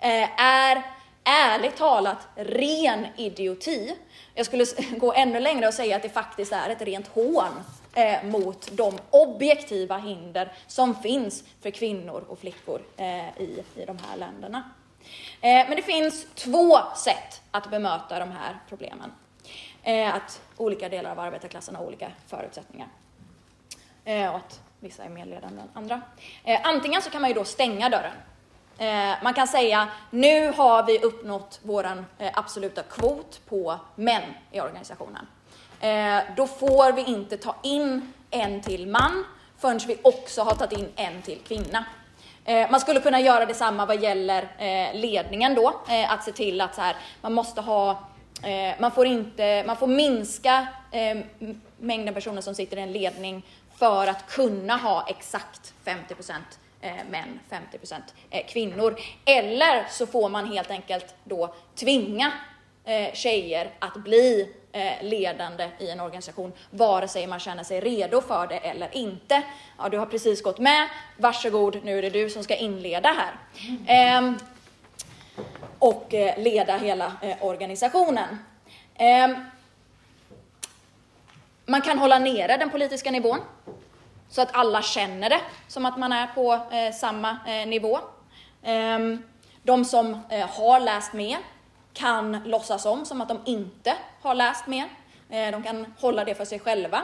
eh, är ärligt talat ren idioti. Jag skulle gå ännu längre och säga att det faktiskt är ett rent hån eh, mot de objektiva hinder som finns för kvinnor och flickor eh, i, i de här länderna. Eh, men det finns två sätt att bemöta de här problemen. Eh, att olika delar av arbetarklassen har olika förutsättningar. Eh, och att vissa är mer ledande än andra. Eh, antingen så kan man ju då stänga dörren Eh, man kan säga, nu har vi uppnått vår eh, absoluta kvot på män i organisationen. Eh, då får vi inte ta in en till man förrän vi också har tagit in en till kvinna. Man skulle kunna göra detsamma vad gäller ledningen då, att se till att så här, man måste ha man får, inte, man får minska mängden personer som sitter i en ledning för att kunna ha exakt 50 procent Eh, män, 50 eh, kvinnor. Eller så får man helt enkelt då tvinga eh, tjejer att bli eh, ledande i en organisation, vare sig man känner sig redo för det eller inte. Ja, du har precis gått med, varsågod, nu är det du som ska inleda här. Mm. och leda hela organisationen. Ehm, man kan hålla nere den politiska nivån så att alla känner det som att man är på eh, samma eh, nivå. Ehm, de som eh, har läst mer kan låtsas om som att de inte har läst mer. Eh, de kan hålla det för sig själva.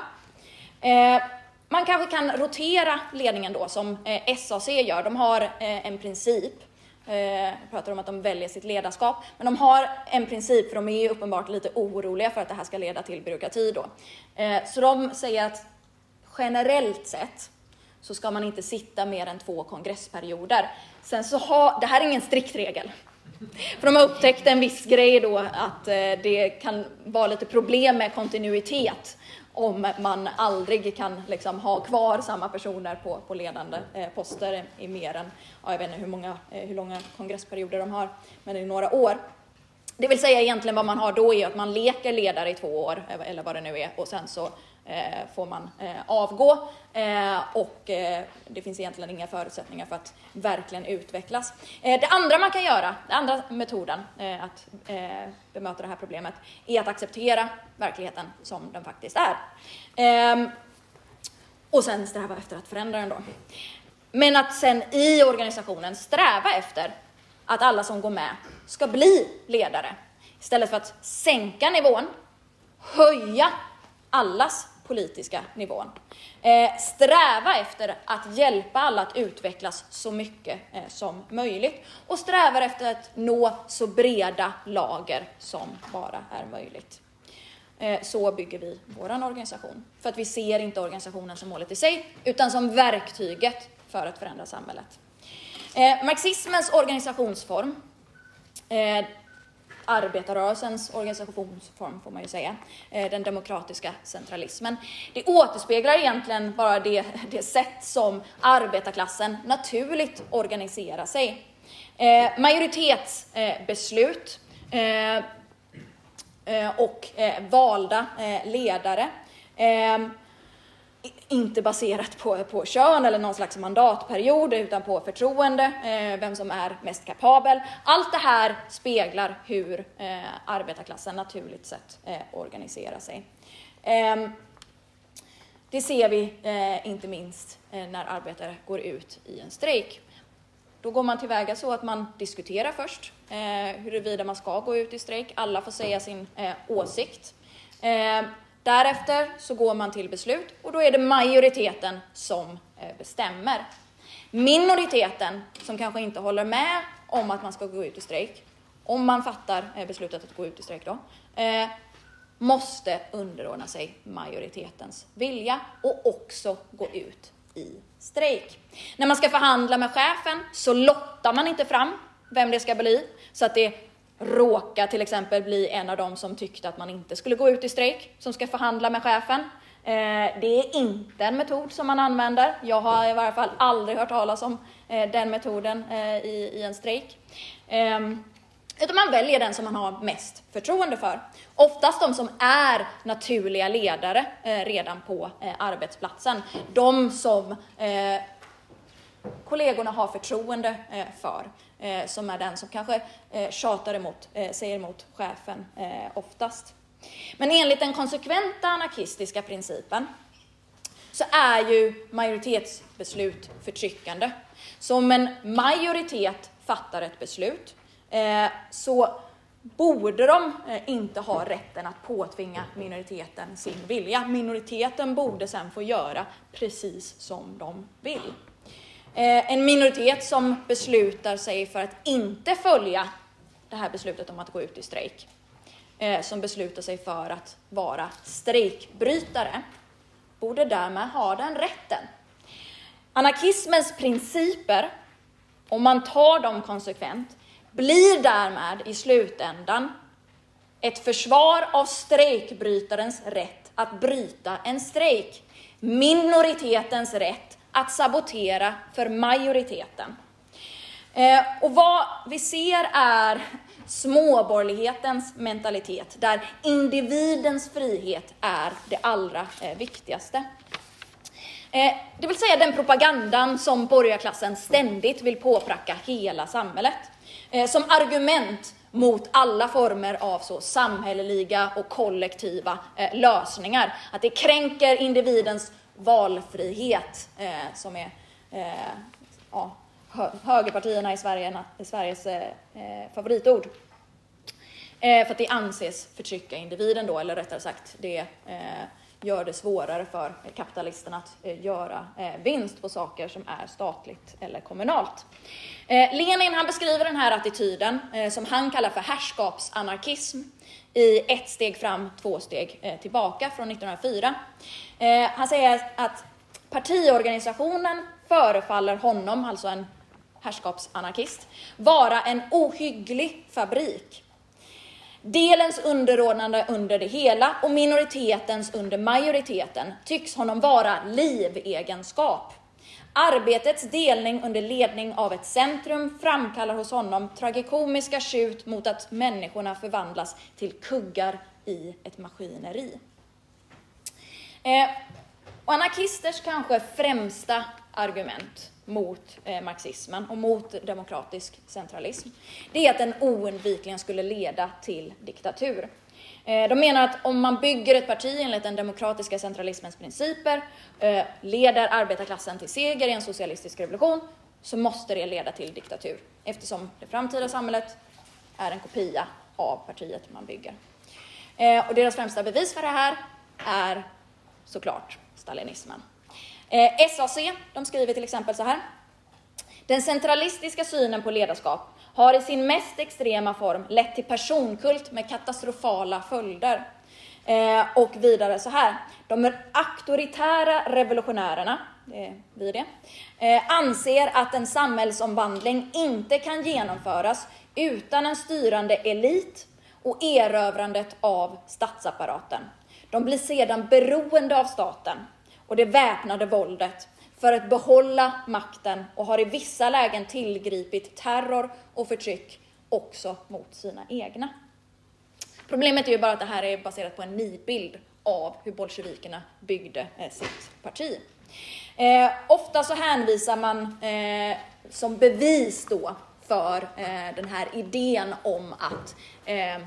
Eh, man kanske kan rotera ledningen då som eh, SAC gör. De har eh, en princip eh, jag pratar om att de väljer sitt ledarskap. Men de har en princip, för de är uppenbart lite oroliga för att det här ska leda till byråkrati då. Så de säger att generellt sett så ska man inte sitta mer än två kongressperioder. Sen så har, det här är ingen strikt regel. För de har upptäckt en viss grej då att eh, det kan vara lite problem med kontinuitet. om man aldrig kan liksom ha kvar samma personer på, på ledande eh, poster i mer än, ja, jag vet inte hur, många, eh, hur långa kongressperioder de har, men i några år. Det vill säga egentligen vad man har då är att man leker ledare i två år, eller vad det nu är, och sen så Eh, får man eh, avgå. Eh, och det finns egentligen inga förutsättningar för att verkligen utvecklas. Det andra man kan göra, den andra metoden att bemöta det här problemet, är att acceptera verkligheten som den faktiskt är. Ehm, och sen sträva efter att förändra den då. Men att sen i organisationen sträva efter att alla som går med ska bli ledare. Istället för att sänka nivån, höja allas politiska nivån. Eh, sträva efter att hjälpa alla att utvecklas så mycket eh, som möjligt och sträva efter att nå så breda lager som bara är möjligt. Eh, så bygger vi vår organisation. För att vi ser inte organisationen som målet i sig, utan som verktyget för att förändra samhället. Eh, marxismens organisationsform, eh, arbetarrörelsens organisationsform får man ju säga, eh, den demokratiska centralismen. Det återspeglar egentligen bara det, det sätt som arbetarklassen naturligt organiserar sig. Eh, majoritetsbeslut eh, eh, och eh, valda eh, ledare inte baserat på, på kön eller någon slags mandatperiod utan på förtroende, eh, vem som är mest kapabel. Allt det här speglar hur eh, arbetarklassen naturligt sett eh, organiserar sig. Ehm, det ser vi eh, inte minst eh, när arbetare går ut i en strejk. Då går man tillväga så att man diskuterar först eh, huruvida man ska gå ut i strejk. Alla får säga sin eh, åsikt. Ehm, Därefter så går man till beslut och då är det majoriteten som eh, bestämmer. Minoriteten, som kanske inte håller med om att man ska gå ut i strejk, om man fattar eh, beslutet att gå ut i strejk då, eh, måste underordna sig majoritetens vilja och också gå ut i strejk. När man ska förhandla med chefen så lottar man inte fram vem det ska bli, så att det råka till exempel bli en av dem som tyckte att man inte skulle gå ut i strejk, som ska förhandla med chefen. Eh, det är inte en metod som man använder. Jag har i varje fall aldrig hört talas om eh, den metoden eh, i en strejk. Ehm, utan man väljer den som man har mest förtroende för. Oftast de som är naturliga ledare redan på arbetsplatsen. De som kollegorna har förtroende för eh, som är den som kanske eh, tjatar emot, eh, säger emot chefen eh, oftast. Men enligt den konsekventa anarkistiska principen så är ju majoritetsbeslut förtryckande. Så om en majoritet fattar ett beslut eh, så borde de eh, inte ha rätten att påtvinga minoriteten sin vilja. Minoriteten borde sen få göra precis som de vill. Eh, en minoritet som beslutar sig för att inte följa det här beslutet om att gå ut i strejk, eh, som beslutar sig för att vara strejkbrytare, borde därmed ha den rätten. Anarkismens principer, om man tar dem konsekvent, blir därmed i slutändan ett försvar av strejkbrytarens rätt att bryta en strejk, minoritetens rätt att sabotera för majoriteten. Eh, och vad vi ser är småborgerlighetens mentalitet, där individens frihet är det allra eh, viktigaste. Eh, det vill säga den propagandan som borgarklassen ständigt vill påpracka hela samhället. Som argument mot alla former av så samhälleliga och kollektiva lösningar. Att det kränker individens valfrihet eh, som är eh, ja, högerpartierna i, Sverige, i Sveriges eh, eh, favoritord. Eh, för att det anses förtrycka individen då, eller rättare sagt, det eh, gör det svårare för kapitalisterna att eh, göra eh, vinst på saker som är statligt eller kommunalt. Eh, Lenin han beskriver den här attityden som han kallar för härskapsanarkism i ett steg fram, två steg eh, tillbaka från 1904. Eh, han säger att partiorganisationen förefaller honom, alltså en herrskapsanarkist, vara en ohygglig fabrik. Delens underordnande under det hela och minoritetens under majoriteten tycks honom vara livegenskap. Arbetets delning under ledning av ett centrum framkallar hos honom tragikomiska tjut mot att människorna förvandlas till kuggar i ett maskineri. Eh, och anarkisters kanske främsta argument mot eh, marxismen och mot demokratisk centralism, det är att den oundvikligen skulle leda till diktatur. Eh, de menar att om man bygger ett parti enligt den demokratiska centralismens principer, eh, leder arbetarklassen till seger i en socialistisk revolution, så måste det leda till diktatur, eftersom det framtida samhället är en kopia av partiet man bygger. Eh, och deras främsta bevis för det här är såklart stalinismen. SAC, de skriver till exempel så här. Den centralistiska synen på ledarskap har i sin mest extrema form lett till personkult med katastrofala följder. Eh, och vidare så här. De auktoritära revolutionärerna, det är vi det, eh, anser att en samhällsomvandling inte kan genomföras utan en styrande elit och erövrandet av statsapparaten. De blir sedan beroende av staten och det väpnade våldet för att behålla makten och har i vissa lägen tillgripit terror och förtryck också mot sina egna. Problemet är ju bara att det här är baserat på en nidbild av hur bolsjevikerna byggde eh, sitt parti. Eh, ofta så hänvisar man eh, som bevis då för eh, den här idén om att eh,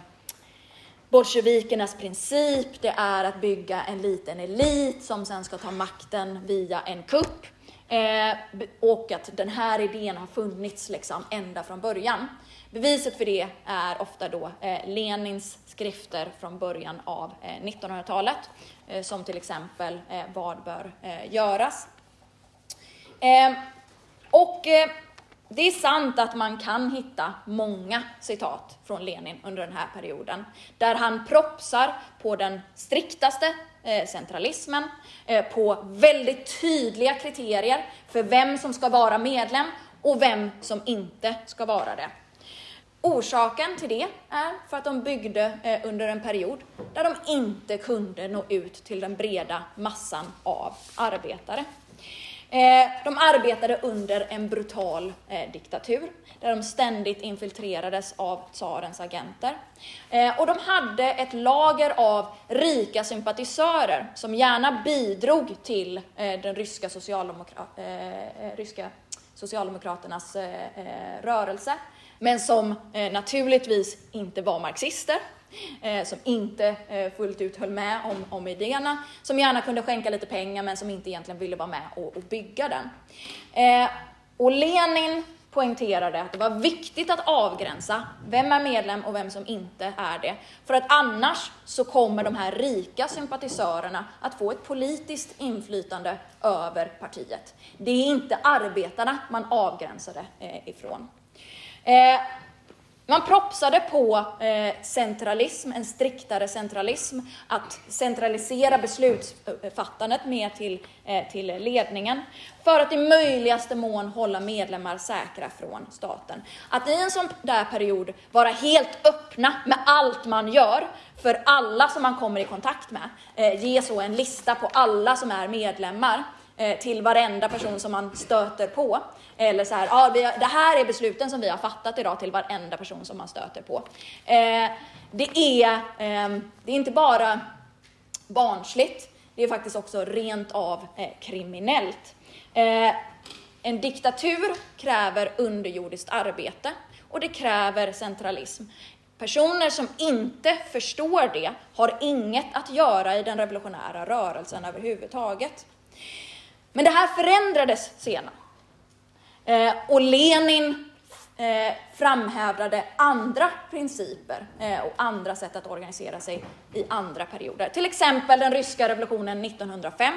bolsjevikernas princip, det är att bygga en liten elit som sen ska ta makten via en kupp. Eh, och att den här idén har funnits liksom ända från början. Beviset för det är ofta då eh, Lenins skrifter från början av eh, 1900-talet, eh, som till exempel eh, Vad bör eh, göras? Eh, och eh, det är sant att man kan hitta många citat från Lenin under den här perioden, där han propsar på den striktaste eh, centralismen, eh, på väldigt tydliga kriterier för vem som ska vara medlem och vem som inte ska vara det. Orsaken till det är för att de byggde eh, under en period där de inte kunde nå ut till den breda massan av arbetare. Eh, de arbetade under en brutal eh, diktatur där de ständigt infiltrerades av tsarens agenter. Eh, och de hade ett lager av rika sympatisörer som gärna bidrog till den ryska, socialdemokra ryska socialdemokraternas rörelse, men som naturligtvis inte var marxister Eh, som inte eh, fullt ut höll med om, om idéerna, som gärna kunde skänka lite pengar men som inte egentligen ville vara med och, och bygga den. Eh, och Lenin poängterade att det var viktigt att avgränsa vem är medlem och vem som inte är det. För att annars så kommer de här rika sympatisörerna att få ett politiskt inflytande över partiet. Det är inte arbetarna man avgränsade eh, ifrån. Eh, man propsade på eh, centralism, en striktare centralism, att centralisera beslutsfattandet mer till, eh, till ledningen, för att i möjligaste mån hålla medlemmar säkra från staten. Att i en sån där period vara helt öppna med allt man gör, för alla som man kommer i kontakt med, eh, ge så en lista på alla som är medlemmar, Eh, till varenda person som man stöter på. Eller så här, ja, vi, det här är besluten som vi har fattat idag till varenda person som man stöter på. Eh, det, är, eh, det är inte bara barnsligt, det är faktiskt också rent av eh, kriminellt. Eh, en diktatur kräver underjordiskt arbete och det kräver centralism. Personer som inte förstår det har inget att göra i den revolutionära rörelsen överhuvudtaget. Men det här förändrades senare. Eh, och Lenin eh, framhävdade andra principer eh, och andra sätt att organisera sig i andra perioder. Till exempel den ryska revolutionen 1905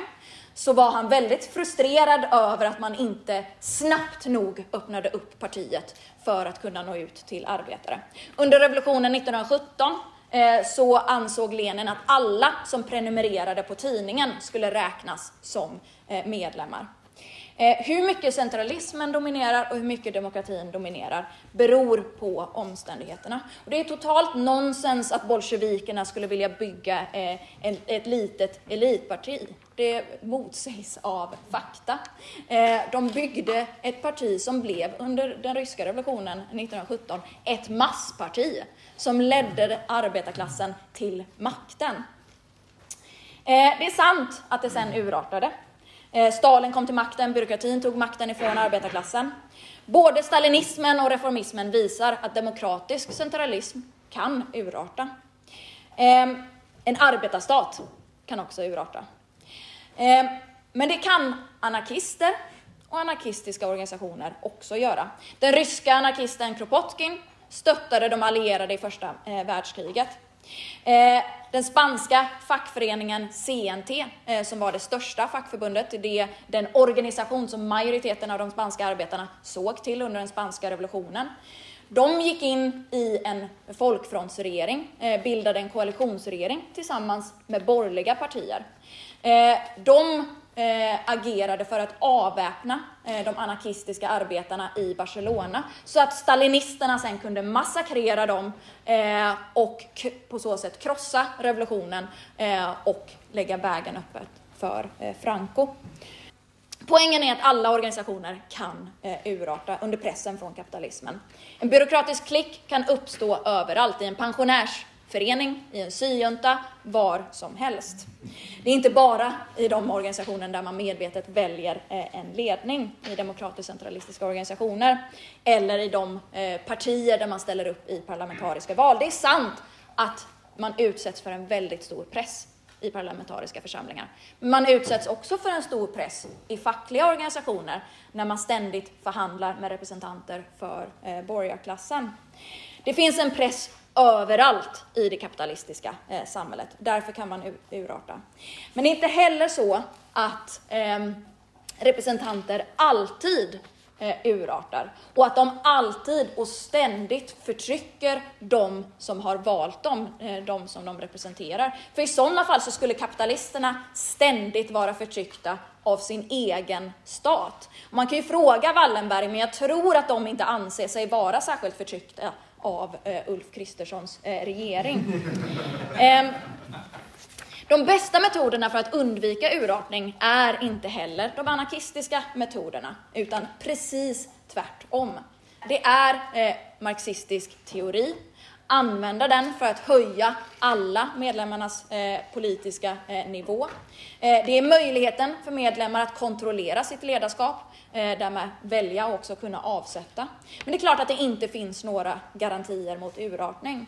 så var han väldigt frustrerad över att man inte snabbt nog öppnade upp partiet för att kunna nå ut till arbetare. Under revolutionen 1917 eh, så ansåg Lenin att alla som prenumererade på tidningen skulle räknas som eh, medlemmar. Eh, hur mycket centralismen dominerar och hur mycket demokratin dominerar beror på omständigheterna. Och det är totalt nonsens att bolsjevikerna skulle vilja bygga eh, en, ett litet elitparti. Det motsägs av fakta. Eh, de byggde ett parti som blev under den ryska revolutionen 1917 ett massparti som ledde arbetarklassen till makten. Eh, det är sant att det sen urartade. Eh, Stalin kom till makten, byråkratin tog makten ifrån arbetarklassen. Både stalinismen och reformismen visar att demokratisk centralism kan urarta. Ehm, en arbetarstat kan också urarta. Ehm, men det kan anarkister och anarkistiska organisationer också göra. Den ryska anarkisten Kropotkin stöttade de allierade i första eh, världskriget. Eh, den spanska fackföreningen CNT, eh, som var det största fackförbundet, det är den organisation som majoriteten av de spanska arbetarna såg till under den spanska revolutionen. De gick in i en folkfrontsregering, eh, bildade en koalitionsregering tillsammans med borgerliga partier. Eh, de eh, agerade för att avväpna eh, de anarkistiska arbetarna i Barcelona så att stalinisterna sen kunde massakrera dem eh, och på så sätt krossa revolutionen eh, och lägga vägen öppet för eh, Franco. Poängen är att alla organisationer kan eh, urarta under pressen från kapitalismen. En byråkratisk klick kan uppstå överallt, i en pensionärs förening, i en syjunta, var som helst. Det är inte bara i de organisationer där man medvetet väljer eh, en ledning, i demokratiskt centralistiska organisationer, eller i de eh, partier där man ställer upp i parlamentariska val. Det är sant att man utsätts för en väldigt stor press i parlamentariska församlingar. Men man utsätts också för en stor press i fackliga organisationer när man ständigt förhandlar med representanter för eh, borgarklassen. Det finns en press överallt i det kapitalistiska eh, samhället. Därför kan man urarta. Men det är inte heller så att eh, representanter alltid eh, urartar och att de alltid och ständigt förtrycker de som har valt dem, eh, de som de representerar. För i sådana fall så skulle kapitalisterna ständigt vara förtryckta av sin egen stat. Man kan ju fråga Wallenberg, men jag tror att de inte anser sig vara särskilt förtryckta av eh, Ulf Kristerssons eh, regering. Eh, de bästa metoderna för att undvika urartning är inte heller de anarkistiska metoderna, utan precis tvärtom. Det är eh, marxistisk teori använda den för att höja alla medlemmarnas eh, politiska eh, nivå. Eh, det är möjligheten för medlemmar att kontrollera sitt ledarskap, eh, därmed välja och också kunna avsätta. Men det är klart att det inte finns några garantier mot urartning.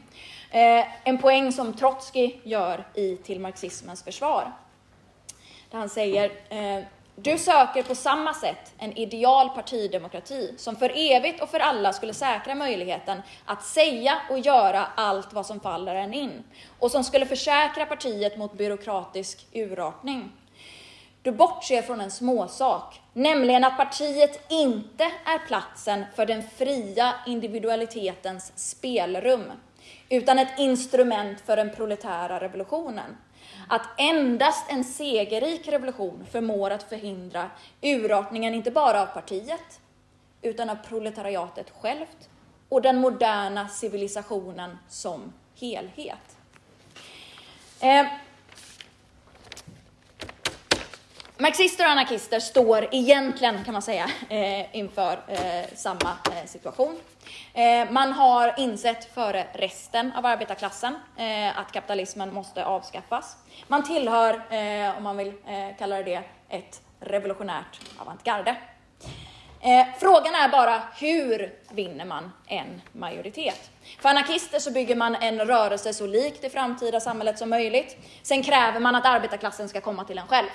Eh, en poäng som Trotsky gör i Till marxismens försvar, där han säger eh, du söker på samma sätt en ideal partidemokrati som för evigt och för alla skulle säkra möjligheten att säga och göra allt vad som faller en in och som skulle försäkra partiet mot byråkratisk urartning. Du bortser från en småsak, nämligen att partiet inte är platsen för den fria individualitetens spelrum, utan ett instrument för den proletära revolutionen att endast en segerrik revolution förmår att förhindra urartningen inte bara av partiet, utan av proletariatet självt och den moderna civilisationen som helhet. Eh, Marxister och anarkister står egentligen, kan man säga, eh, inför eh, samma eh, situation. Eh, man har insett före resten av arbetarklassen eh, att kapitalismen måste avskaffas. Man tillhör, eh, om man vill eh, kalla det det, ett revolutionärt avantgarde. Eh, frågan är bara hur vinner man en majoritet? För anarkister så bygger man en rörelse så lik det framtida samhället som möjligt. Sen kräver man att arbetarklassen ska komma till en själv.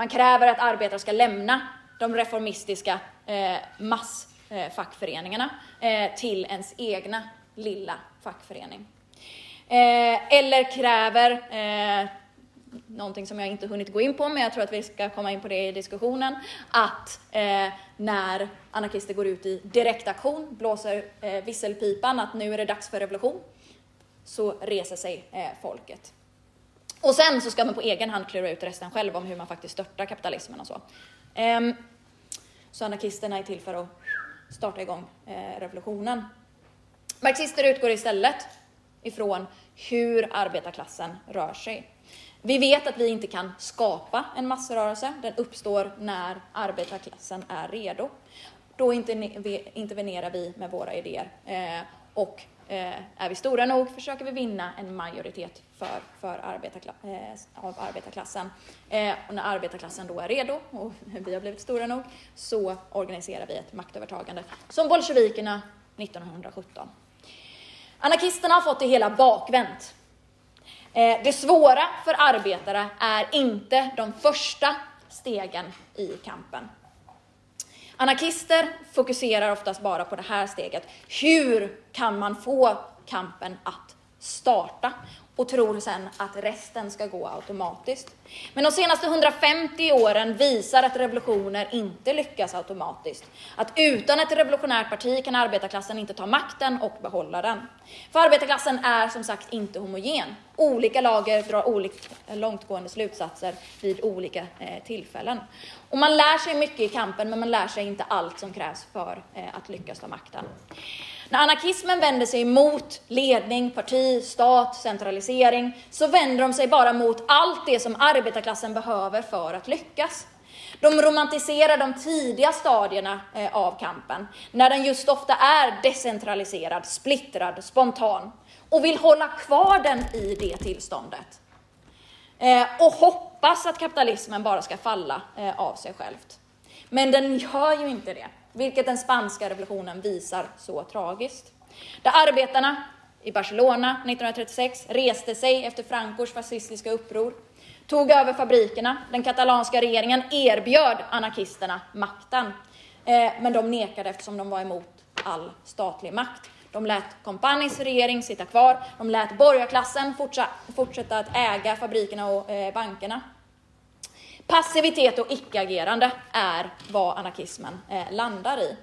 Man kräver att arbetare ska lämna de reformistiska eh, massfackföreningarna eh, eh, till ens egna lilla fackförening. Eh, eller kräver eh, någonting som jag inte hunnit gå in på, men jag tror att vi ska komma in på det i diskussionen, att eh, när anarkister går ut i direktaktion, blåser eh, visselpipan att nu är det dags för revolution, så reser sig eh, folket. Och sen så ska man på egen hand klura ut resten själv om hur man faktiskt störtar kapitalismen och så. Um, Så anarkisterna är till för att starta igång eh, revolutionen. Marxister utgår istället ifrån hur arbetarklassen rör sig. Vi vet att vi inte kan skapa en massrörelse. Den uppstår när arbetarklassen är redo. Då intervenerar vi med våra idéer. Eh, och Eh, är vi stora nog försöker vi vinna en majoritet för, för arbetarkla eh, av arbetarklassen. Eh, och när arbetarklassen då är redo och vi har blivit stora nog så organiserar vi ett maktövertagande som bolsjevikerna 1917. Anarkisterna har fått det hela bakvänt. Eh, det svåra för arbetare är inte de första stegen i kampen. Anarkister fokuserar oftast bara på det här steget. Hur kan man få kampen att starta? Och tror sen att resten ska gå automatiskt. Men de senaste 150 åren visar att revolutioner inte lyckas automatiskt. Att utan ett revolutionärt parti kan arbetarklassen inte ta makten och behålla den. För arbetarklassen är som sagt inte homogen. Olika lager drar olika långtgående slutsatser vid olika eh, tillfällen. Och man lär sig mycket i kampen, men man lär sig inte allt som krävs för eh, att lyckas ta makten. När anarkismen vänder sig mot ledning, parti, stat, centralisering, så vänder de sig bara mot allt det som arbetarklassen behöver för att lyckas. De romantiserar de tidiga stadierna eh, av kampen, när den just ofta är decentraliserad, splittrad, spontan, och vill hålla kvar den i det tillståndet. Eh, och hoppas att kapitalismen bara ska falla eh, av sig självt. Men den gör ju inte det vilket den spanska revolutionen visar så tragiskt. Där arbetarna i Barcelona 1936 reste sig efter Francos fascistiska uppror, tog över fabrikerna. Den katalanska regeringen erbjöd anarkisterna makten, eh, men de nekade eftersom de var emot all statlig makt. De lät Companis regering sitta kvar, de lät borgarklassen fortsätta att äga fabrikerna och eh, bankerna. Passivitet och icke-agerande är vad anarkismen eh, landar i.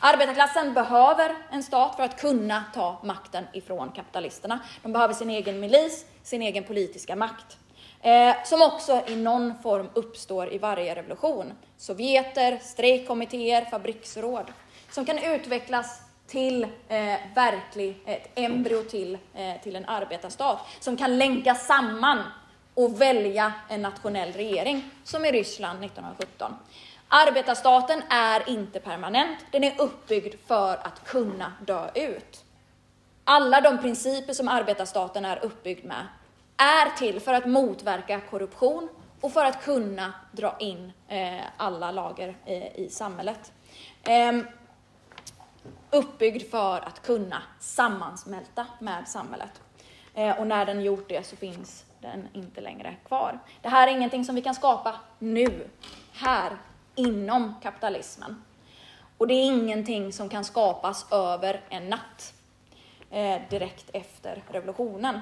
Arbetarklassen behöver en stat för att kunna ta makten ifrån kapitalisterna. De behöver sin egen milis, sin egen politiska makt. Eh, som också i någon form uppstår i varje revolution. Sovjeter, strejkkommittéer, fabriksråd. Som kan utvecklas till eh, verklig, ett embryo till, eh, till en arbetarstat. Som kan länka samman och välja en nationell regering, som i Ryssland 1917. Arbetarstaten är inte permanent, den är uppbyggd för att kunna dö ut. Alla de principer som arbetarstaten är uppbyggd med är till för att motverka korruption och för att kunna dra in eh, alla lager eh, i samhället. Eh, uppbyggd för att kunna sammansmälta med samhället. Eh, och när den gjort det så finns den inte längre kvar. Det här är ingenting som vi kan skapa nu, här, inom kapitalismen. Och det är ingenting som kan skapas över en natt, eh, direkt efter revolutionen.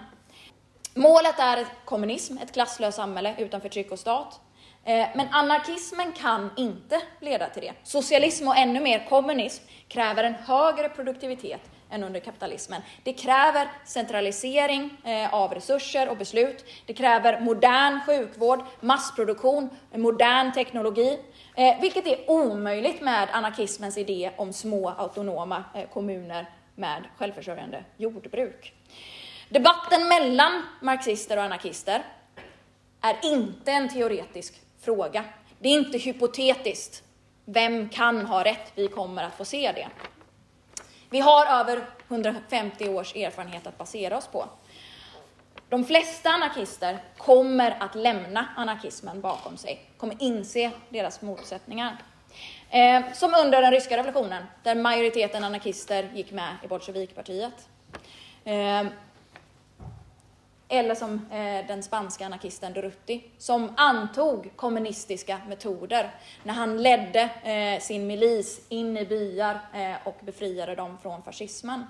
Målet är ett kommunism, ett klasslöst samhälle utan förtryck och stat. Eh, men anarkismen kan inte leda till det. Socialism och ännu mer kommunism kräver en högre produktivitet, än under kapitalismen. Det kräver centralisering eh, av resurser och beslut. Det kräver modern sjukvård, massproduktion, modern teknologi, eh, vilket är omöjligt med anarkismens idé om små autonoma eh, kommuner med självförsörjande jordbruk. Debatten mellan marxister och anarkister är inte en teoretisk fråga. Det är inte hypotetiskt. Vem kan ha rätt? Vi kommer att få se det. Vi har över 150 års erfarenhet att basera oss på. De flesta anarkister kommer att lämna anarkismen bakom sig, kommer inse deras motsättningar. Eh, som under den ryska revolutionen, där majoriteten anarkister gick med i bolsjevikpartiet. Eh, eller som eh, den spanska anarkisten Durruti, som antog kommunistiska metoder när han ledde eh, sin milis in i byar eh, och befriade dem från fascismen.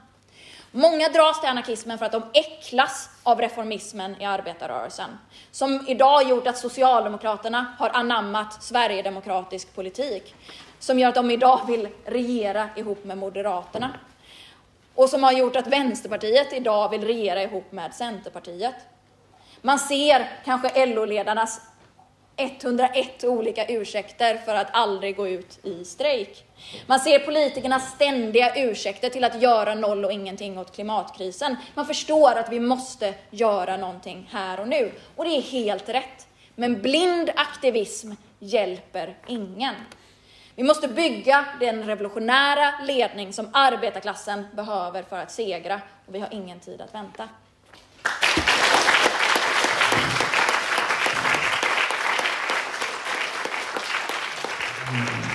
Många dras till anarkismen för att de äcklas av reformismen i arbetarrörelsen, som idag gjort att Socialdemokraterna har anammat Sverigedemokratisk politik, som gör att de idag vill regera ihop med Moderaterna och som har gjort att Vänsterpartiet idag vill regera ihop med Centerpartiet. Man ser kanske LO-ledarnas 101 olika ursäkter för att aldrig gå ut i strejk. Man ser politikernas ständiga ursäkter till att göra noll och ingenting åt klimatkrisen. Man förstår att vi måste göra någonting här och nu. Och det är helt rätt. Men blind aktivism hjälper ingen. Vi måste bygga den revolutionära ledning som arbetarklassen behöver för att segra. Och vi har ingen tid att vänta. Mm.